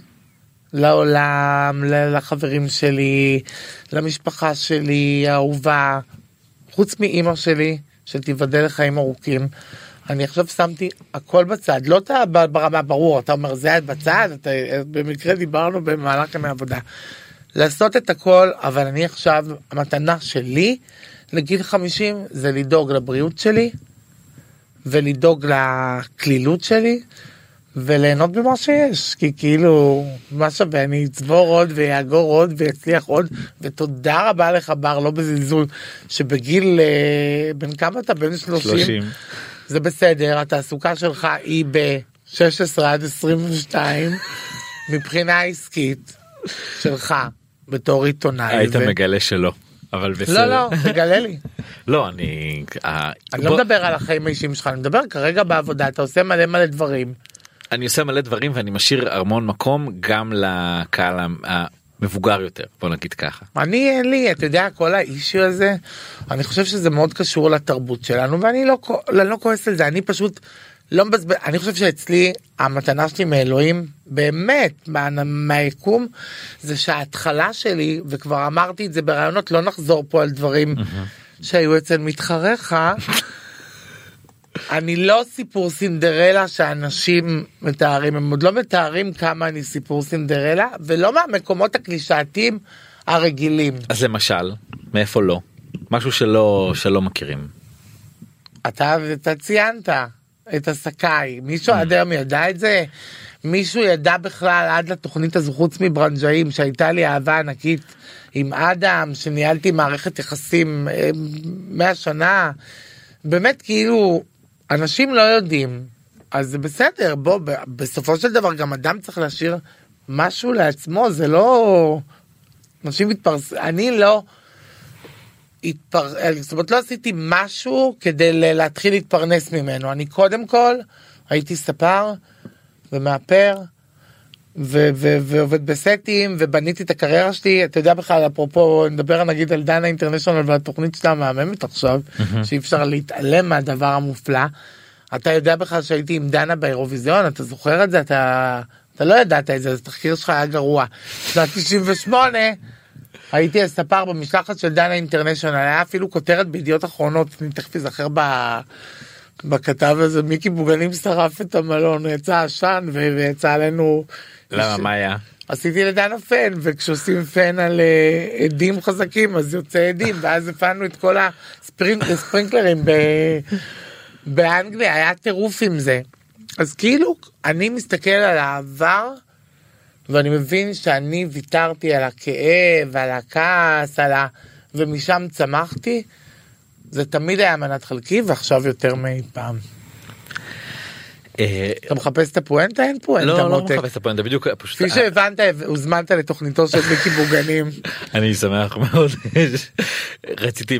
לעולם לחברים שלי למשפחה שלי האהובה חוץ מאימא שלי שתיבדל לחיים ארוכים. אני עכשיו שמתי הכל בצד. לא אתה ברמה ברור אתה אומר זה בצד אתה במקרה דיברנו במהלך ימי עבודה. לעשות את הכל אבל אני עכשיו המתנה שלי לגיל 50 זה לדאוג לבריאות שלי ולדאוג לקלילות שלי וליהנות במה שיש. כי כאילו מה שווה אני אצבור עוד ויאגור עוד ויצליח עוד. ותודה רבה לך בר לא בזלזול שבגיל אה, בן כמה אתה? בן 30, 30. זה בסדר התעסוקה שלך היא ב-16 עד 22 מבחינה עסקית שלך בתור עיתונאי. היית ו- מגלה שלא. אבל בסדר. לא לא תגלה לי. לא אני. אני לא מדבר על החיים האישיים שלך אני מדבר כרגע בעבודה אתה עושה מלא מלא דברים. אני עושה מלא דברים ואני משאיר המון מקום גם לקהל המבוגר יותר בוא נגיד ככה. אני אין לי אתה יודע כל האישו הזה אני חושב שזה מאוד קשור לתרבות שלנו ואני לא לא כועס על זה אני פשוט לא מבזבז, אני חושב שאצלי המתנה שלי מאלוהים, באמת, מה, מהיקום, זה שההתחלה שלי, וכבר אמרתי את זה ברעיונות, לא נחזור פה על דברים שהיו אצל מתחריך. אני לא סיפור סינדרלה שאנשים מתארים, הם עוד לא מתארים כמה אני סיפור סינדרלה, ולא מהמקומות הקלישאתיים הרגילים. אז למשל, מאיפה לא? משהו שלא שלא מכירים. אתה, אתה ציינת את הסקאי, מישהו עד היום ידע את זה? מישהו ידע בכלל עד לתוכנית הזו חוץ מברנג'אים שהייתה לי אהבה ענקית עם אדם שניהלתי מערכת יחסים אה, 100 שנה באמת כאילו אנשים לא יודעים אז זה בסדר בוא בסופו של דבר גם אדם צריך להשאיר משהו לעצמו זה לא אנשים מתפרסמים אני לא. התפר... זאת אומרת לא עשיתי משהו כדי להתחיל להתפרנס ממנו אני קודם כל הייתי ספר ומאפר ו- ו- ועובד בסטים ובניתי את הקריירה שלי אתה יודע בכלל אפרופו נדבר נגיד על דנה אינטרנשיונל והתוכנית שלה המהממת עכשיו שאי אפשר להתעלם מהדבר המופלא. אתה יודע בכלל שהייתי עם דנה באירוויזיון אתה זוכר את זה אתה אתה לא ידעת את זה אז התחקיר שלך היה גרוע. שנת 98 הייתי הספר במשלחת של דנה אינטרנשיונל היה אפילו כותרת בידיעות אחרונות אני תכף אזכר ב... בכתב הזה מיקי בוגנים שרף את המלון יצא עשן ויצא עלינו. למה מה היה? עשיתי לדנה פן וכשעושים פן על אה, עדים חזקים אז יוצא עדים ואז הפעלנו את כל הספרינק- הספרינקלרים ב- באנגליה היה טירוף עם זה. אז כאילו אני מסתכל על העבר ואני מבין שאני ויתרתי על הכאב על הכעס על ה... ומשם צמחתי. זה תמיד היה מנת חלקי ועכשיו יותר מאי פעם. אתה מחפש את הפואנטה? אין פואנטה לא לא מותק. מחפש את הפואנטה בדיוק פשוט כפי שהבנת הוזמנת לתוכניתו של מיקי בוגנים. <laughs> אני שמח מאוד רציתי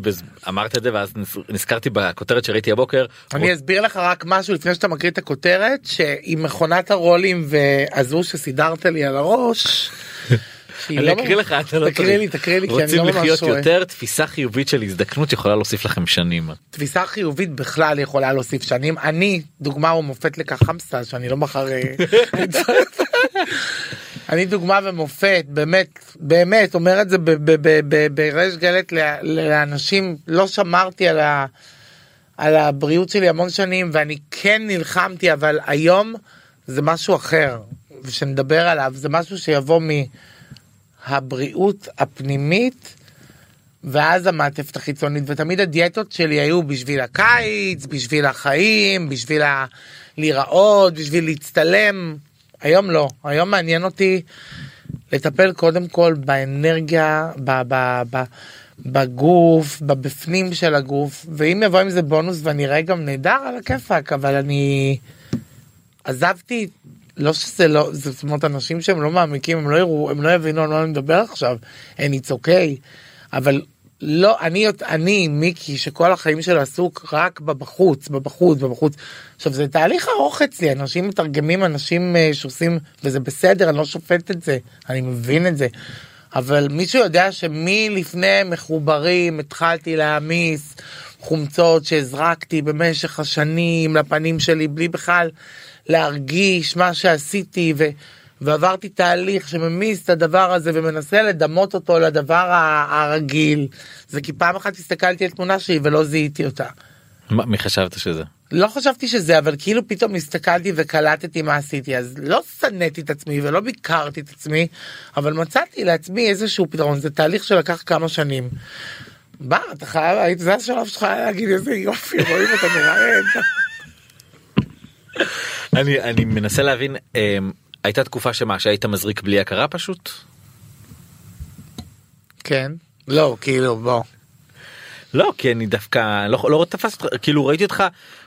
אמרת את זה ואז נז- נזכרתי בכותרת שראיתי הבוקר. אני אסביר לך רק משהו לפני שאתה מקריא את הכותרת שעם מכונת הרולים והזו שסידרת לי על הראש. אני לא אקריא לך אתה לא תקריא. לי תקריא לי כי אני רוצים לא ממש לחיות רואה. יותר תפיסה חיובית של הזדקנות יכולה להוסיף לכם שנים. תפיסה חיובית בכלל יכולה להוסיף שנים אני דוגמה ומופת לכך חמסה שאני לא מחר אה, <laughs> אני דוגמה ומופת באמת באמת אומר את זה בריש גלת לאנשים לא שמרתי על ה... על הבריאות שלי המון שנים ואני כן נלחמתי אבל היום זה משהו אחר ושנדבר עליו זה משהו שיבוא מהבריאות הפנימית ואז המעטפת החיצונית ותמיד הדיאטות שלי היו בשביל הקיץ בשביל החיים בשביל ה... להיראות בשביל להצטלם. היום לא. היום מעניין אותי לטפל קודם כל באנרגיה ב... ב... ב... בגוף, בבפנים של הגוף, ואם יבוא עם זה בונוס ואני אראה גם נהדר על הכיפאק, אבל אני עזבתי, לא שזה לא, זה זאת אומרת אנשים שהם לא מעמיקים, הם לא יראו, הם לא יבינו על מה אני מדבר עכשיו, and it's okay, אבל לא, אני, אני, מיקי, שכל החיים שלו עסוק רק בבחוץ, בבחוץ, בבחוץ. עכשיו זה תהליך ארוך אצלי, אנשים מתרגמים, אנשים אה, שעושים, וזה בסדר, אני לא שופט את זה, אני מבין את זה. אבל מישהו יודע שמלפני מחוברים התחלתי להעמיס חומצות שהזרקתי במשך השנים לפנים שלי בלי בכלל להרגיש מה שעשיתי ו... ועברתי תהליך שממיס את הדבר הזה ומנסה לדמות אותו לדבר הרגיל זה כי פעם אחת הסתכלתי על תמונה שלי ולא זיהיתי אותה. מה- מי חשבת שזה? לא חשבתי שזה אבל כאילו פתאום הסתכלתי וקלטתי מה עשיתי אז לא שנאתי את עצמי ולא ביקרתי את עצמי אבל מצאתי לעצמי איזשהו פתרון זה תהליך שלקח כמה שנים. בא אתה חייב זה השלב שלך להגיד איזה יופי רואים אתה מראיין. אני אני מנסה להבין אמ, הייתה תקופה שמה שהיית מזריק בלי הכרה פשוט? כן לא כאילו בוא לא כי אני דווקא לא לא תפס אותך כאילו ראיתי אותך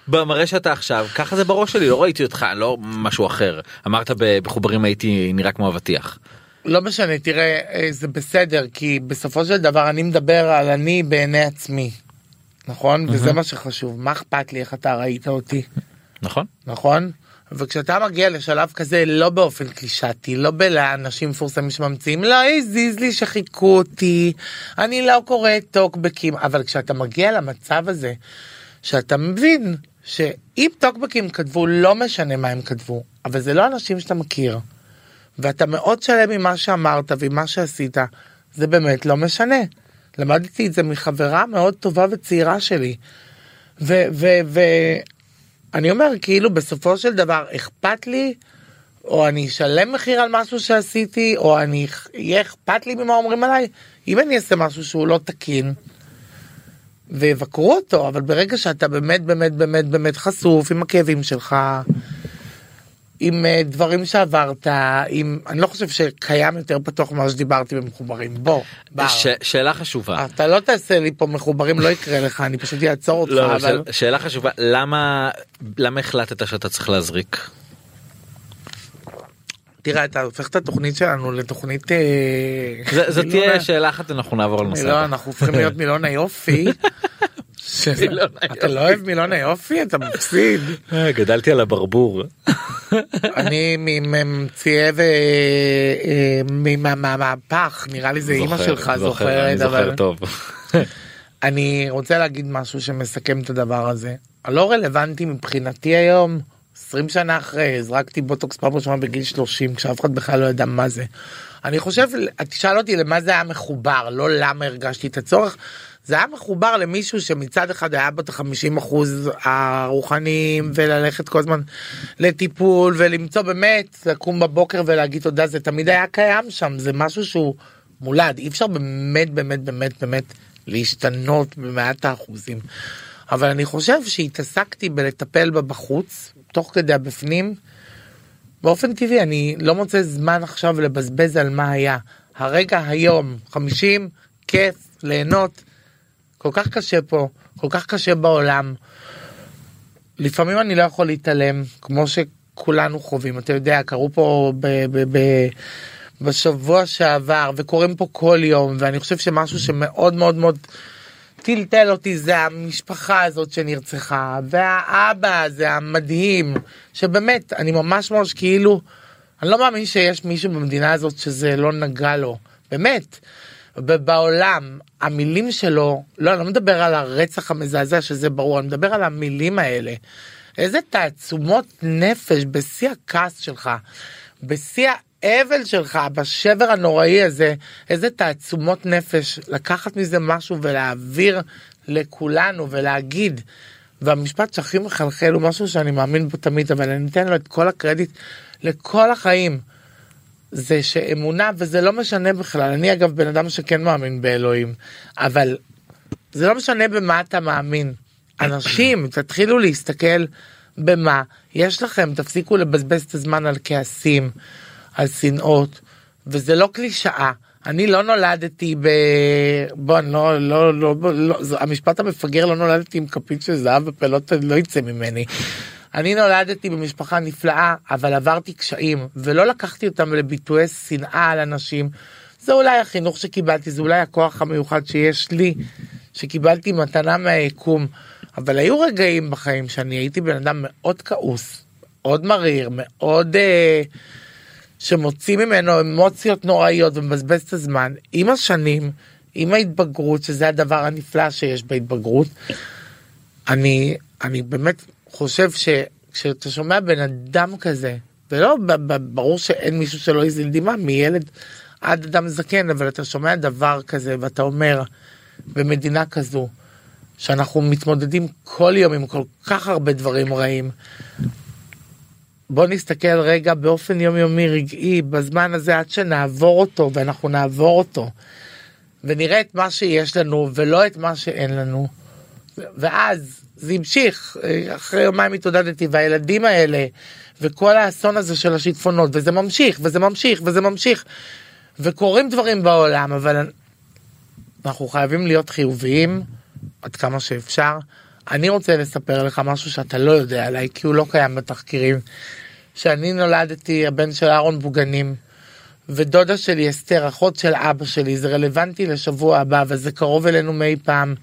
במראה שאתה עכשיו ככה זה בראש שלי לא ראיתי אותך לא משהו אחר אמרת בחוברים הייתי נראה כמו אבטיח. לא משנה תראה אה, זה בסדר כי בסופו של דבר אני מדבר על אני בעיני עצמי. נכון וזה מה שחשוב מה אכפת לי איך אתה ראית אותי. נכון? נכון? וכשאתה מגיע לשלב כזה לא באופן קלישאתי לא בלאנשים מפורסמים שממציאים לא הזיז לי שחיכו אותי אני לא קורא טוקבקים אבל כשאתה מגיע למצב הזה שאתה מבין שאם טוקבקים כתבו לא משנה מה הם כתבו אבל זה לא אנשים שאתה מכיר ואתה מאוד שלם ממה שאמרת ועם מה שעשית זה באמת לא משנה. למדתי את זה מחברה מאוד טובה וצעירה שלי. ואני אומר כאילו בסופו של דבר אכפת לי או אני אשלם מחיר על משהו שעשיתי או אני יהיה אכפת לי ממה אומרים עליי אם אני אעשה משהו שהוא לא תקין. ויבקרו אותו אבל ברגע שאתה באמת באמת באמת באמת חשוף עם הכאבים שלך. עם אה, דברים שעברת עם אני לא חושב שקיים יותר פתוח ממה שדיברתי במחוברים בוא. ש, שאלה חשובה אתה לא תעשה לי פה מחוברים לא יקרה לך אני פשוט אעצור אותך לא, אבל שאל, שאלה חשובה למה למה החלטת שאתה צריך להזריק. תראה אתה הופך את התוכנית שלנו לתוכנית אה, מילון תהיה שאלה אחת אנחנו נעבור על. לא. אנחנו הופכים להיות מילון היופי. <laughs> מילון אתה לא אוהב מילון היופי אתה מפסיד. אה, גדלתי על הברבור. אני מממציאי ומהמהפך נראה לי זה אימא שלך זוכר, זוכרת אני זוכר טוב. אני רוצה להגיד משהו שמסכם את הדבר הזה. הלא רלוונטי מבחינתי היום 20 שנה אחרי הזרקתי בוטוקס פעם ראשונה בגיל 30 כשאף אחד בכלל לא ידע מה זה. אני חושב תשאל אותי למה זה היה מחובר לא למה הרגשתי את הצורך. זה היה מחובר למישהו שמצד אחד היה את החמישים אחוז הרוחניים וללכת כל הזמן לטיפול ולמצוא באמת לקום בבוקר ולהגיד תודה זה תמיד היה קיים שם זה משהו שהוא מולד אי אפשר באמת באמת באמת באמת להשתנות במאת האחוזים. אבל אני חושב שהתעסקתי בלטפל בה בחוץ תוך כדי הבפנים. באופן טבעי אני לא מוצא זמן עכשיו לבזבז על מה היה. הרגע היום 50 כיף ליהנות כל כך קשה פה כל כך קשה בעולם. לפעמים אני לא יכול להתעלם כמו שכולנו חווים אתה יודע קרו פה ב- ב- ב- בשבוע שעבר וקורים פה כל יום ואני חושב שמשהו שמאוד מאוד מאוד טלטל אותי זה המשפחה הזאת שנרצחה והאבא הזה המדהים שבאמת אני ממש ממש כאילו אני לא מאמין שיש מישהו במדינה הזאת שזה לא נגע לו באמת. ובעולם המילים שלו לא אני לא מדבר על הרצח המזעזע שזה ברור אני מדבר על המילים האלה. איזה תעצומות נפש בשיא הכעס שלך בשיא האבל שלך בשבר הנוראי הזה איזה תעצומות נפש לקחת מזה משהו ולהעביר לכולנו ולהגיד. והמשפט שהכי מחלחל הוא משהו שאני מאמין בו תמיד אבל אני אתן לו את כל הקרדיט לכל החיים. זה שאמונה וזה לא משנה בכלל. אני אגב בן אדם שכן מאמין באלוהים אבל זה לא משנה במה אתה מאמין. אנשים תתחילו להסתכל במה יש לכם. תפסיקו לבזבז את הזמן על כעסים על שנאות וזה לא קלישאה. אני לא נולדתי ב... בוא אני לא לא לא, לא, לא המשפט המפגר לא נולדתי עם כפית של זהב בפה לא, לא יצא ממני. אני נולדתי במשפחה נפלאה אבל עברתי קשיים ולא לקחתי אותם לביטויי שנאה על אנשים. זה אולי החינוך שקיבלתי זה אולי הכוח המיוחד שיש לי שקיבלתי מתנה מהיקום אבל היו רגעים בחיים שאני הייתי בן אדם מאוד כעוס מאוד מריר מאוד אה, שמוציא ממנו אמוציות נוראיות ומבזבז את הזמן עם השנים עם ההתבגרות שזה הדבר הנפלא שיש בהתבגרות. אני אני באמת חושב שכשאתה שומע בן אדם כזה ולא ברור שאין מישהו שלא הזיל דמעה מילד עד אדם זקן אבל אתה שומע דבר כזה ואתה אומר במדינה כזו שאנחנו מתמודדים כל יום עם כל כך הרבה דברים רעים. בוא נסתכל רגע באופן יומיומי רגעי בזמן הזה עד שנעבור אותו ואנחנו נעבור אותו ונראה את מה שיש לנו ולא את מה שאין לנו ואז זה המשיך אחרי יומיים התעודדתי והילדים האלה וכל האסון הזה של השיטפונות וזה ממשיך וזה ממשיך וזה ממשיך וקורים דברים בעולם אבל אנחנו חייבים להיות חיוביים עד כמה שאפשר. אני רוצה לספר לך משהו שאתה לא יודע עליי כי הוא לא קיים בתחקירים. שאני נולדתי הבן של אהרון בוגנים ודודה שלי אסתר אחות של אבא שלי זה רלוונטי לשבוע הבא וזה קרוב אלינו מאי פעם.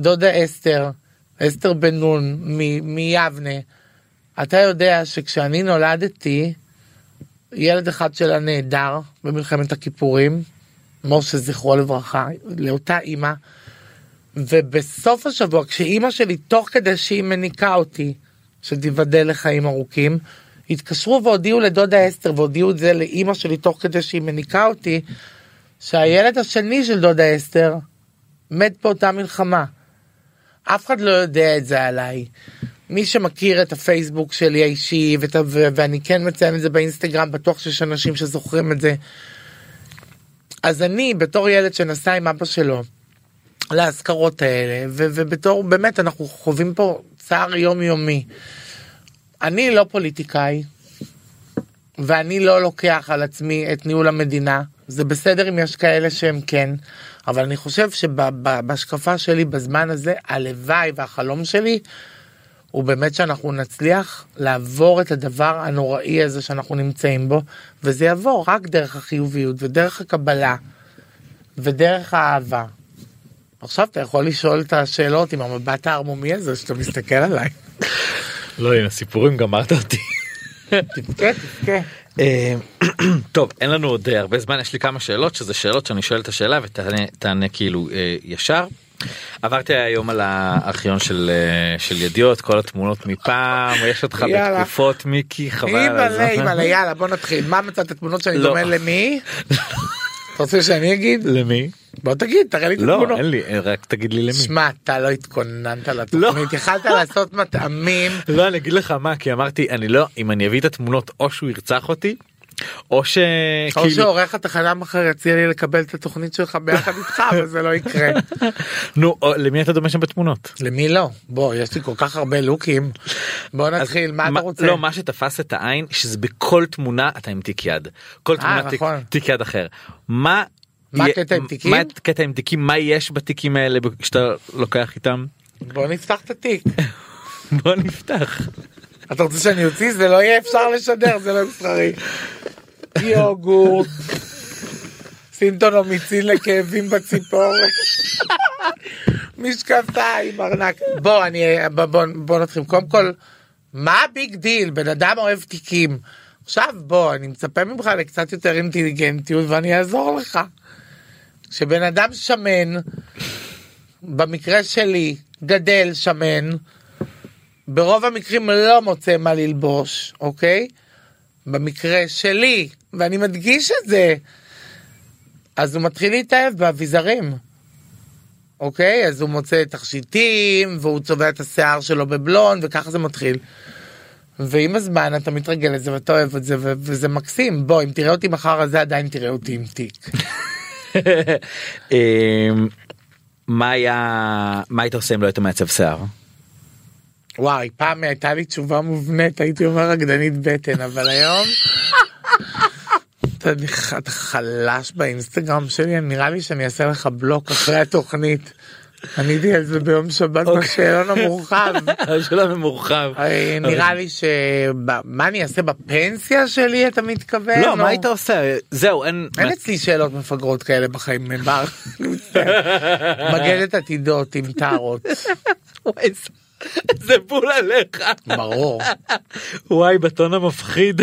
דודה אסתר אסתר בן נון מ- מיבנה. אתה יודע שכשאני נולדתי ילד אחד שלה נעדר במלחמת הכיפורים משה זכרו לברכה לאותה אימא ובסוף השבוע, כשאימא שלי, תוך כדי שהיא מניקה אותי, שתיבדל לחיים ארוכים, התקשרו והודיעו לדודה אסתר והודיעו את זה לאימא שלי תוך כדי שהיא מניקה אותי, שהילד השני של דודה אסתר מת באותה מלחמה. אף אחד לא יודע את זה עליי. מי שמכיר את הפייסבוק שלי האישי, ואת, ו- ואני כן מציין את זה באינסטגרם, בטוח שיש אנשים שזוכרים את זה. אז אני, בתור ילד שנסע עם אבא שלו לאזכרות האלה, ו- ובתור, באמת, אנחנו חווים פה צער יומיומי. אני לא פוליטיקאי, ואני לא לוקח על עצמי את ניהול המדינה. זה בסדר אם יש כאלה שהם כן, אבל אני חושב שבהשקפה שלי בזמן הזה, הלוואי והחלום שלי הוא באמת שאנחנו נצליח לעבור את הדבר הנוראי הזה שאנחנו נמצאים בו, וזה יבוא רק דרך החיוביות ודרך הקבלה ודרך האהבה. עכשיו אתה יכול לשאול את השאלות עם המבט הערמומי הזה שאתה מסתכל עליי. לא הנה סיפורים גמרת אותי. תבכה, תבכה. אה, <clears throat> טוב אין לנו עוד אה, הרבה זמן יש לי כמה שאלות שזה שאלות שאני שואל את השאלה ותענה תענה כאילו אה, ישר. עברתי היום על הארכיון של אה, של ידיעות כל התמונות מפעם <laughs> יש אותך יאללה. בתקופות מיקי חבל אימא'לה. אימא'לה, יאללה בוא נתחיל. מה מצאת תמונות שאני לא. דומה למי? <laughs> רוצה שאני אגיד? למי? בוא תגיד, תראה לי את לא התמונות. אין לי אה, רק תגיד לי למי. שמע, אתה לא התכוננת לתוכנית, יכלת לעשות מטעמים. <laughs> לא אני אגיד לך מה כי אמרתי אני לא אם אני אביא את התמונות או שהוא ירצח אותי או ש... או כאילו- שעורך התחנה מחר יציע לי לקבל את התוכנית שלך ביחד איתך, <laughs> אבל זה לא יקרה. נו למי אתה דומה שם בתמונות? למי לא? בוא, יש לי כל כך הרבה לוקים. בוא נתחיל, מה אתה רוצה? לא מה שתפס את העין שזה בכל תמונה אתה עם תיק יד. כל תמונה תיק- נכון. תיק יד אחר. מה הקטע עם תיקים? מה הקטע עם תיקים מה יש בתיקים האלה שאתה לוקח איתם? בוא נפתח את התיק. <laughs> בוא נפתח. אתה רוצה שאני אוציא? זה לא יהיה אפשר לשדר, זה לא מסחרי. יוגורט. סינטומיצין לכאבים בציפורן. משקפיים, ארנק. בוא, אני, בוא, בוא, בוא נתחיל. קודם כל, מה ה big deal? בן אדם אוהב תיקים. עכשיו בוא, אני מצפה ממך לקצת יותר אינטליגנטיות ואני אעזור לך. כשבן אדם שמן, במקרה שלי, גדל שמן, ברוב המקרים לא מוצא מה ללבוש, אוקיי? במקרה שלי, ואני מדגיש את זה, אז הוא מתחיל להתאהב באביזרים. אוקיי? אז הוא מוצא תכשיטים, והוא צובע את השיער שלו בבלון, וככה זה מתחיל. ועם הזמן אתה מתרגל לזה ואתה אוהב את זה, וזה מקסים. בוא, אם תראה אותי מחר, אז זה עדיין תראה אותי עם תיק. <laughs> אמ, מה היה מה היית עושה אם לא היית מעצב שיער? וואי, פעם הייתה לי תשובה מובנית, הייתי אומר רקדנית בטן, אבל היום... אתה, אתה חלש באינסטגרם שלי, נראה לי שאני אעשה לך בלוק אחרי התוכנית. עניתי על זה ביום שבת אוקיי. בשאלון המורחב. <laughs> השאלה ממורחב. אה, נראה לי ש... מה אני אעשה בפנסיה שלי אתה מתכוון? לא מה היית עושה זהו אין אין אצלי שאלות מפגרות כאלה בחיים, בר. <laughs> אני מצטער. מגדת עתידות עם טארות. <laughs> <laughs> זה- בול עליך. ברור. וואי בטון המפחיד.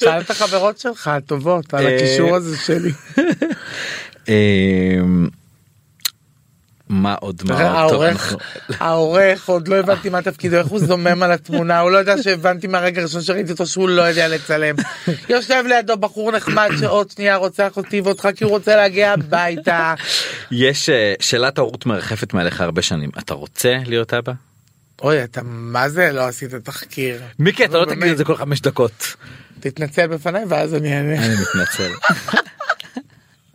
שאל את החברות שלך הטובות על אה, הקישור הזה שלי. אמ, מה עוד מה העורך, העורך עוד לא הבנתי מה תפקידו איך הוא זומם על התמונה הוא לא יודע שהבנתי מהרגע הראשון שראיתי אותו שהוא לא יודע לצלם. יושב לידו בחור נחמד שעוד שנייה רוצח אותי ואותך כי הוא רוצה להגיע הביתה. יש אה, שאלת ההורות מרחפת מעליך הרבה שנים אתה רוצה להיות אבא? אוי אתה מה זה לא עשית תחקיר. מיקי אתה לא. תגיד את זה כל חמש דקות. תתנצל בפניי ואז אני אענה. אני מתנצל.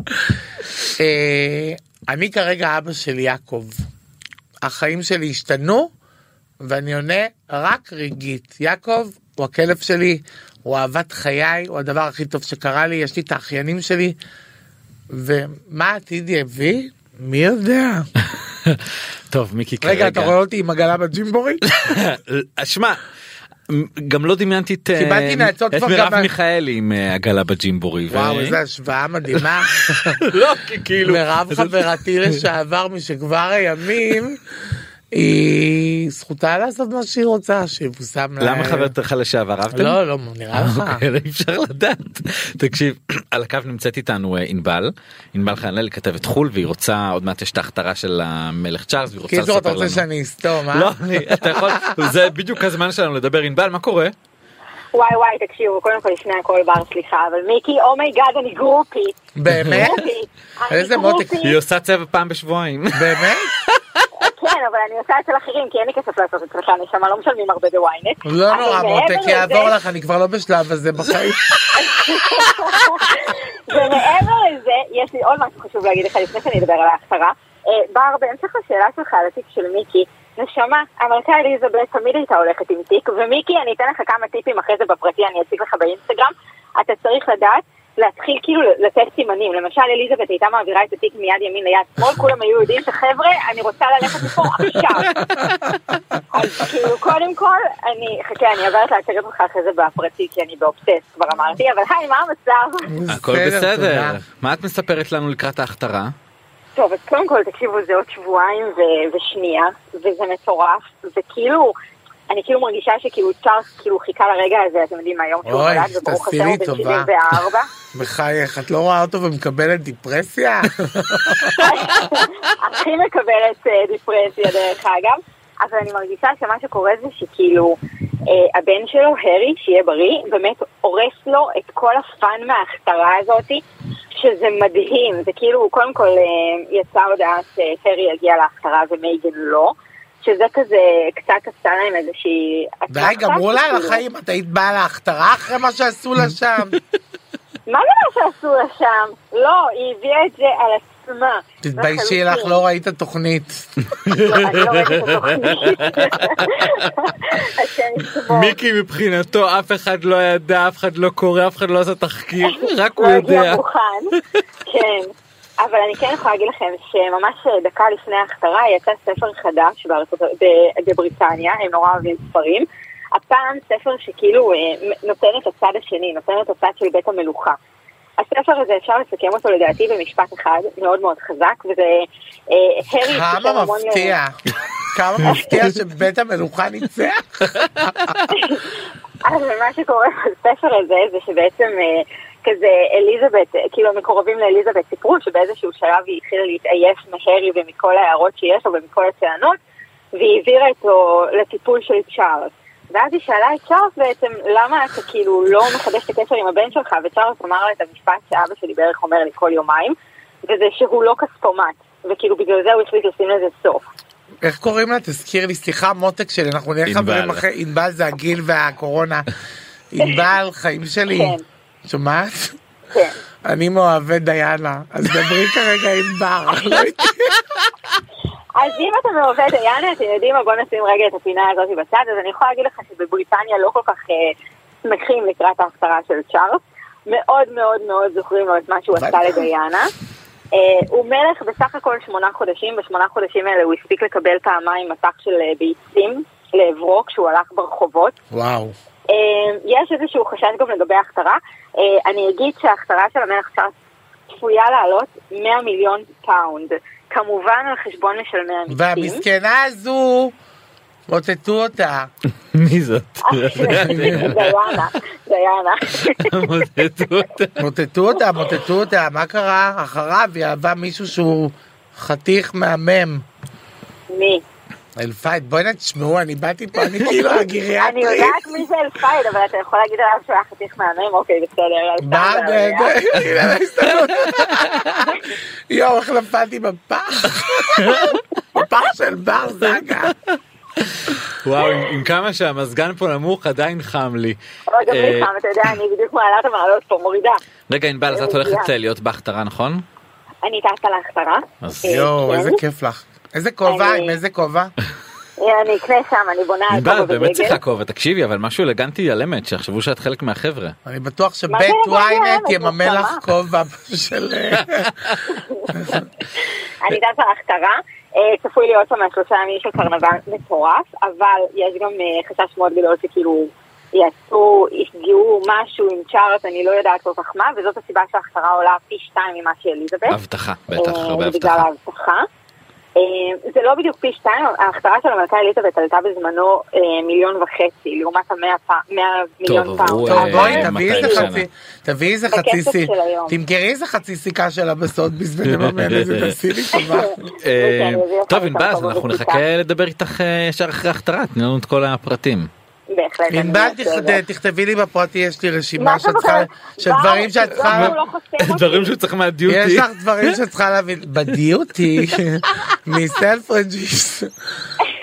<laughs> אה, אני כרגע אבא של יעקב. החיים שלי השתנו ואני עונה רק רגעית. יעקב הוא הכלב שלי, הוא אהבת חיי, הוא הדבר הכי טוב שקרה לי, יש לי את האחיינים שלי. ומה העתיד יביא? מי יודע. <laughs> טוב מיקי כרגע. רגע, אתה רואה אותי עם עגלה בג'ימבורי? <laughs> שמע. גם לא דמיינתי את אה, מרב מיכאלי עם אה, עגלה בג'ימבורי. וואו, איזה השוואה מדהימה. <laughs> לא כי כאילו מירב <laughs> חברתי לשעבר משכבר הימים, היא זכותה לעשות מה שהיא רוצה שיבושם לה. למה חברתך לשעבר אהבתם? לא לא נראה לך. אוקיי, אי אפשר לדעת. תקשיב, <clears throat> על הקו נמצאת איתנו אה, ענבל, ענבל חנאלי כתבת חו"ל והיא רוצה, עוד מעט יש את ההכתרה של המלך צ'ארלס והיא רוצה קיצור אתה לספר רוצה לנו. שאני אסתום אה? לא, אתה יכול, זה בדיוק הזמן שלנו לדבר ענבל, מה קורה? וואי וואי, תקשיבו, קודם כל לפני הכל בר, סליחה, אבל מיקי, oh my God, אני גרופי. באמת? איזה מותק. היא עושה צבע פעם בשבועיים. באמת? <laughs> אבל אני עושה אצל אחרים, כי אין לי כסף לעשות אצלך, נשמה, לא משלמים הרבה בוויינט. לא נורא מעבר מותק יעבור לך אני כבר לא בשלב הזה בחיים. <laughs> ומעבר לזה, יש לי עוד משהו חשוב להגיד לך לפני שאני אדבר על ההכשרה. אה, בר, בהמשך לשאלה שלך על התיק של מיקי, נשמה, המלכה אליזבת תמיד הייתה הולכת עם תיק, ומיקי, אני אתן לך כמה טיפים אחרי זה בפרטי, אני אציג לך באינסטגרם. אתה צריך לדעת להתחיל כאילו לתת סימנים. למשל, אליזבת הייתה מעבירה את התיק מיד ימין ליד שמאל, כולם היו יודעים שחבר'ה, אני רוצה ללכת מפה עכשיו. <laughs> אז כאילו, קודם כל, אני, חכה, אני עוברת להציג אותך אחרי זה בפרטי, כי אני באובסס, כבר אמרתי, אבל היי, מה המצב? הכל בסדר. מה את מספרת לנו לקראת ההכתרה? טוב, אז קודם כל, תקשיבו, זה עוד שבועיים ו- ושנייה, וזה מטורף, וכאילו, אני כאילו מרגישה שכאילו צ'ארלס כאילו חיכה לרגע הזה, אתם יודעים, מהיום שהוא נולד, וברוך השם הוא בן טובה. 74. <laughs> בחייך את לא רואה אותו ומקבלת דיפרסיה? <laughs> הכי מקבלת אה, דיפרסיה דרך אגב, אבל אני מרגישה שמה שקורה זה שכאילו אה, הבן שלו, הרי, שיהיה בריא, באמת הורס לו את כל הפאן מההכתרה הזאתי, שזה מדהים, זה כאילו, קודם כל אה, יצאה הודעה שהרי יגיע להכתרה ומייגן לא. שזה כזה קצת עשה להם איזושהי... די גמרו לה על כאילו. החיים את היית באה להכתרה אחרי מה שעשו לה שם? <laughs> מה זה מה שעשו לה שם? לא, היא הביאה את זה על עצמה. תתביישי לך. לא ראית תוכנית. לא, לא. <laughs> מיקי מבחינתו אף אחד לא ידע, אף אחד לא קורא, אף אחד לא עשה תחקיר, <laughs> רק הוא לא הגיע יודע. כן. אבל אני כן יכולה להגיד לכם שממש דקה לפני ההכתרה יצא ספר חדש בארצות- בבריטניה, הם נורא אוהבים ספרים. הפעם ספר שכאילו אה, נותן את הצד השני, נותן את הצד של בית המלוכה. הספר הזה אפשר לסכם אותו לדעתי במשפט אחד מאוד מאוד חזק, וזה אה, הרי כמה מפתיע. כמה מפתיע שבית המלוכה ניצח. <laughs> אבל מה שקורה בספר הזה זה שבעצם אה, כזה אליזבת, כאילו המקורבים לאליזבת סיפרו שבאיזשהו שלב היא התחילה להתעייף מהרי ומכל ההערות שיש לו ומכל הטענות והיא העבירה אותו לטיפול של צ'ארלס. ואז היא שאלה את צ'ארלס בעצם למה אתה כאילו לא מחדש את הקשר עם הבן שלך וצ'ארלס אמר לה את המשפט שאבא שלי בערך אומר לי כל יומיים וזה שהוא לא כספומט וכאילו בגלל זה הוא החליט לשים לזה סוף. איך קוראים לה? תזכיר לי, סליחה מותק שלי, אנחנו נהיה. חברים אחרי, ענבל זה הגיל והקורונה. <laughs> ענבל, חיים שלי. כן. שומעת? כן. אני מאוהבי דיאנה, אז דברי כרגע עם בר. אז אם אתה מעובד דיאנה, אתם יודעים מה, בוא נשים רגע את הפינה הזאת בצד, אז אני יכולה להגיד לך שבבריטניה לא כל כך אה, שמחים לקראת ההפטרה של צ'ארלס. מאוד מאוד מאוד זוכרים לו את מה שהוא עשה. לדיאנה. אה, הוא מלך בסך הכל שמונה חודשים, בשמונה חודשים האלה הוא הספיק לקבל פעמיים מטח של אה, ביצים לעברו כשהוא הלך ברחובות. וואו. אה, יש איזשהו חשש גם לגבי ההכתרה. אה, אני אגיד שההכתרה של המלך צ'ארלס צפויה לעלות 100 מיליון פאונד. כמובן על חשבון משלמי המיסים. והמסכנה הזו, מוטטו אותה. <laughs> מי זאת? דיאנה, דיאנה. מוטטו אותה. מוטטו אותה, מוטטו אותה, מה קרה? אחריו היא אהבה מישהו שהוא חתיך מהמם. מי? אל-פאייד, בואי תשמעו, אני באתי פה, אני כאילו אני הגריאטרית. יודעת מי זה אל-פאייד, אבל אתה יכול להגיד עליו שהוא היה חתיך מהמם, אוקיי, בסדר. אלפייד. <laughs> הנה, ההסתכלות. יואו, איך נפלתי בפח. <laughs> בפח של בר זגה. וואו, עם- כמה שהמזגן פה נמוך עדיין חם לי. אבל גם אה, לי חם, אתה יודע, אני בדיוק מעלה את המעלות פה, מורידה. רגע ענבל, אז את הולכת אה, להיות בהכתרה נכון? אני טסה להכתרה. אז אה, יואו, כן. איזה כיף לך. איזה כובע, עם איזה כובע? אה, אני אקנה שם, אני בונה על ענבל, כובע באמת. צריכה כובע, תקשיבי, אבל משהו אלגנטי על אמת, שיחשבו שאת חלק מהחבר'ה. אני בטוח שבית ynet יממן לך? כובע <laughs> של... <laughs> אני טסה להכתרה, אה, צפוי להיות שם שלושה ימים של קרנבל מטורף, אבל יש גם אה, חשש מאוד גדול שכאילו יעשו, יפגעו משהו עם צ'ארלס, אני לא יודעת כל כך מה, וזאת הסיבה שההכתרה עולה פי שתיים ממה שאליזבת. הבטחה, בטח, אה, הרבה בגלל הבטחה. ההבטחה. אה, זה לא בדיוק פי שתיים, ההכשרה של המלכה אליזבת עלתה בזמנו אה, מיליון וחצי, לעומת המאה מיליון פעם. טוב אה, בואי תביאי 200 איזה. חצי, תביאי איזה חצי סי, של. תמכרי איזה חצי סיכה שלה בסודביס ונממן את זה, <laughs> תעשי לי טובה. אה, טוב ענבל אנחנו. נחכה לדבר איתך ישר אחרי ההכתרה תני לנו את כל הפרטים. בהחלט. ענבל תכתבי לי בפרטי יש לי רשימה מה שאת צריכה? של בר, דברים שאת בר, צריכה, לא. דברים שהוא צריך מהדיוטי. יש לך דברים שאת צריכה להבין, בדיוטי, <laughs> מסלפרג'יס,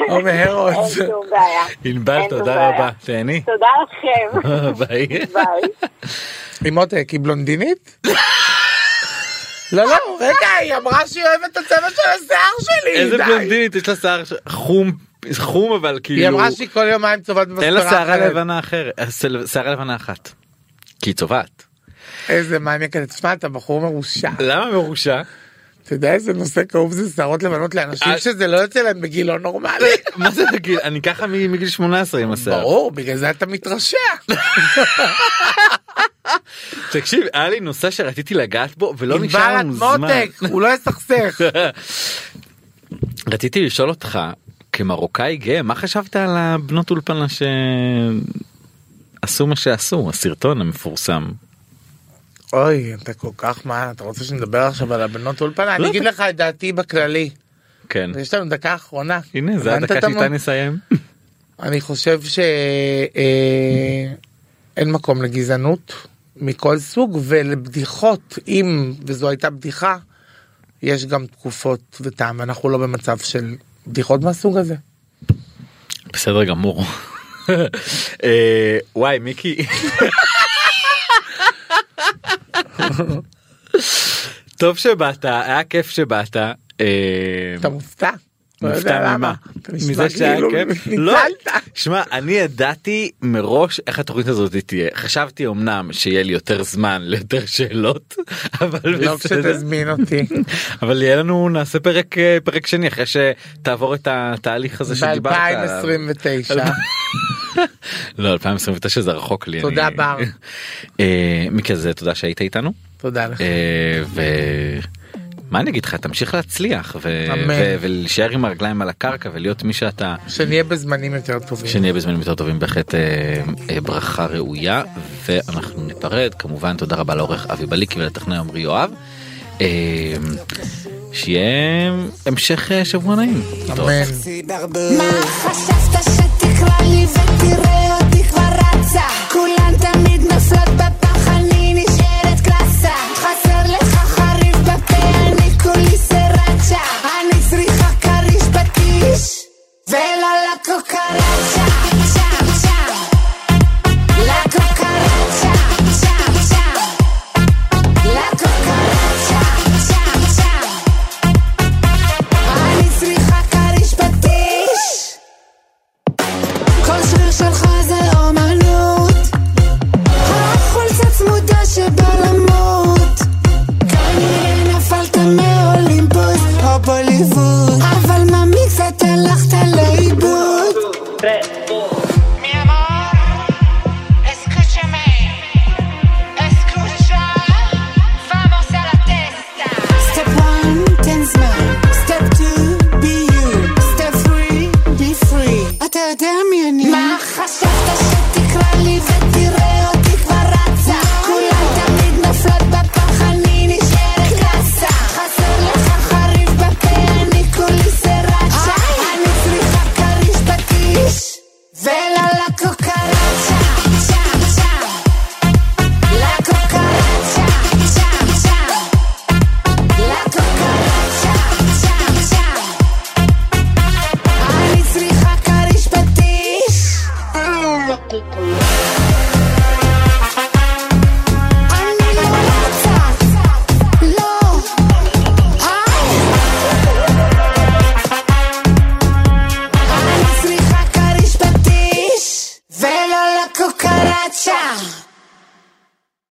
או אין מהרוס. שום בעיה. ענבל אין שום תודה. רבה תהני. תודה לכם. <laughs> ביי. ביי. עם עותק, היא בלונדינית? לא לא רגע היא אמרה שהיא אוהבת את הצבע של השיער שלי איזה די. בלונדינית יש לה שיער חום חום אבל כאילו היא אמרה שהיא כל יומיים צובעת אין לה במספרה שערה אחרת. לבנה אחרת אה, שערה- שערה לבנה אחת. כי היא צובעת. איזה מים יקרה תשמע אתה בחור מרושע למה מרושע? אתה יודע איזה נושא כאוב זה שערות לבנות לאנשים אה. שזה לא יוצא להם בגיל לא נורמלי. מה זה בגיל אני ככה מגיל 18 עם השיער. ברור בגלל זה אתה מתרשע. <laughs> תקשיב היה לי נושא שרציתי לגעת בו ולא נשאר לנו זמן. מותק הוא לא יסכסך. <laughs> רציתי לשאול אותך כמרוקאי גאה מה חשבת על הבנות אולפנה שעשו מה שעשו הסרטון המפורסם. אוי אתה כל כך מה אתה רוצה שנדבר עכשיו על הבנות אולפנה אני לא, אגיד לך את דעתי בכללי. כן. יש לנו דקה אחרונה. הנה זה הדקה שאיתה נסיים. <laughs> אני חושב שאין מקום לגזענות מכל סוג ולבדיחות אם וזו הייתה בדיחה יש גם תקופות וטעם אנחנו לא במצב של בדיחות מהסוג הזה. בסדר גמור. <laughs> אה, וואי מיקי. <laughs> טוב שבאת היה כיף שבאת. אה, אתה מופתע? לא יודע למה. מזה שהיה כאילו כיף? לא. שמע אני ידעתי מראש איך התוכנית הזאת תהיה חשבתי אמנם שיהיה לי יותר זמן ליותר שאלות <laughs> אבל לא. כשתזמין אותי. <laughs> אבל יהיה לנו נעשה פרק אה, פרק שני אחרי שתעבור את התהליך הזה שדיברת עליו. ב-2029. <laughs> לא 2029 זה רחוק לי. תודה, בר. אה, מיקי אז תודה שהיית איתנו. תודה לך. מה אני אגיד לך תמשיך להצליח ו-. ו- ולהישאר עם הרגליים על הקרקע ולהיות מי שאתה שנהיה בזמנים יותר טובים. שנהיה בזמנים יותר טובים בהחלט אה, אה, ברכה ראויה ואנחנו ניפרד כמובן תודה רבה לעורך אבי בליקי ולטכנאי עמרי יואב. אה, שיהיה המשך אה, שבוע נעים. אמן. מה חשבת שתקרא לי ותראה אותי כבר רצה?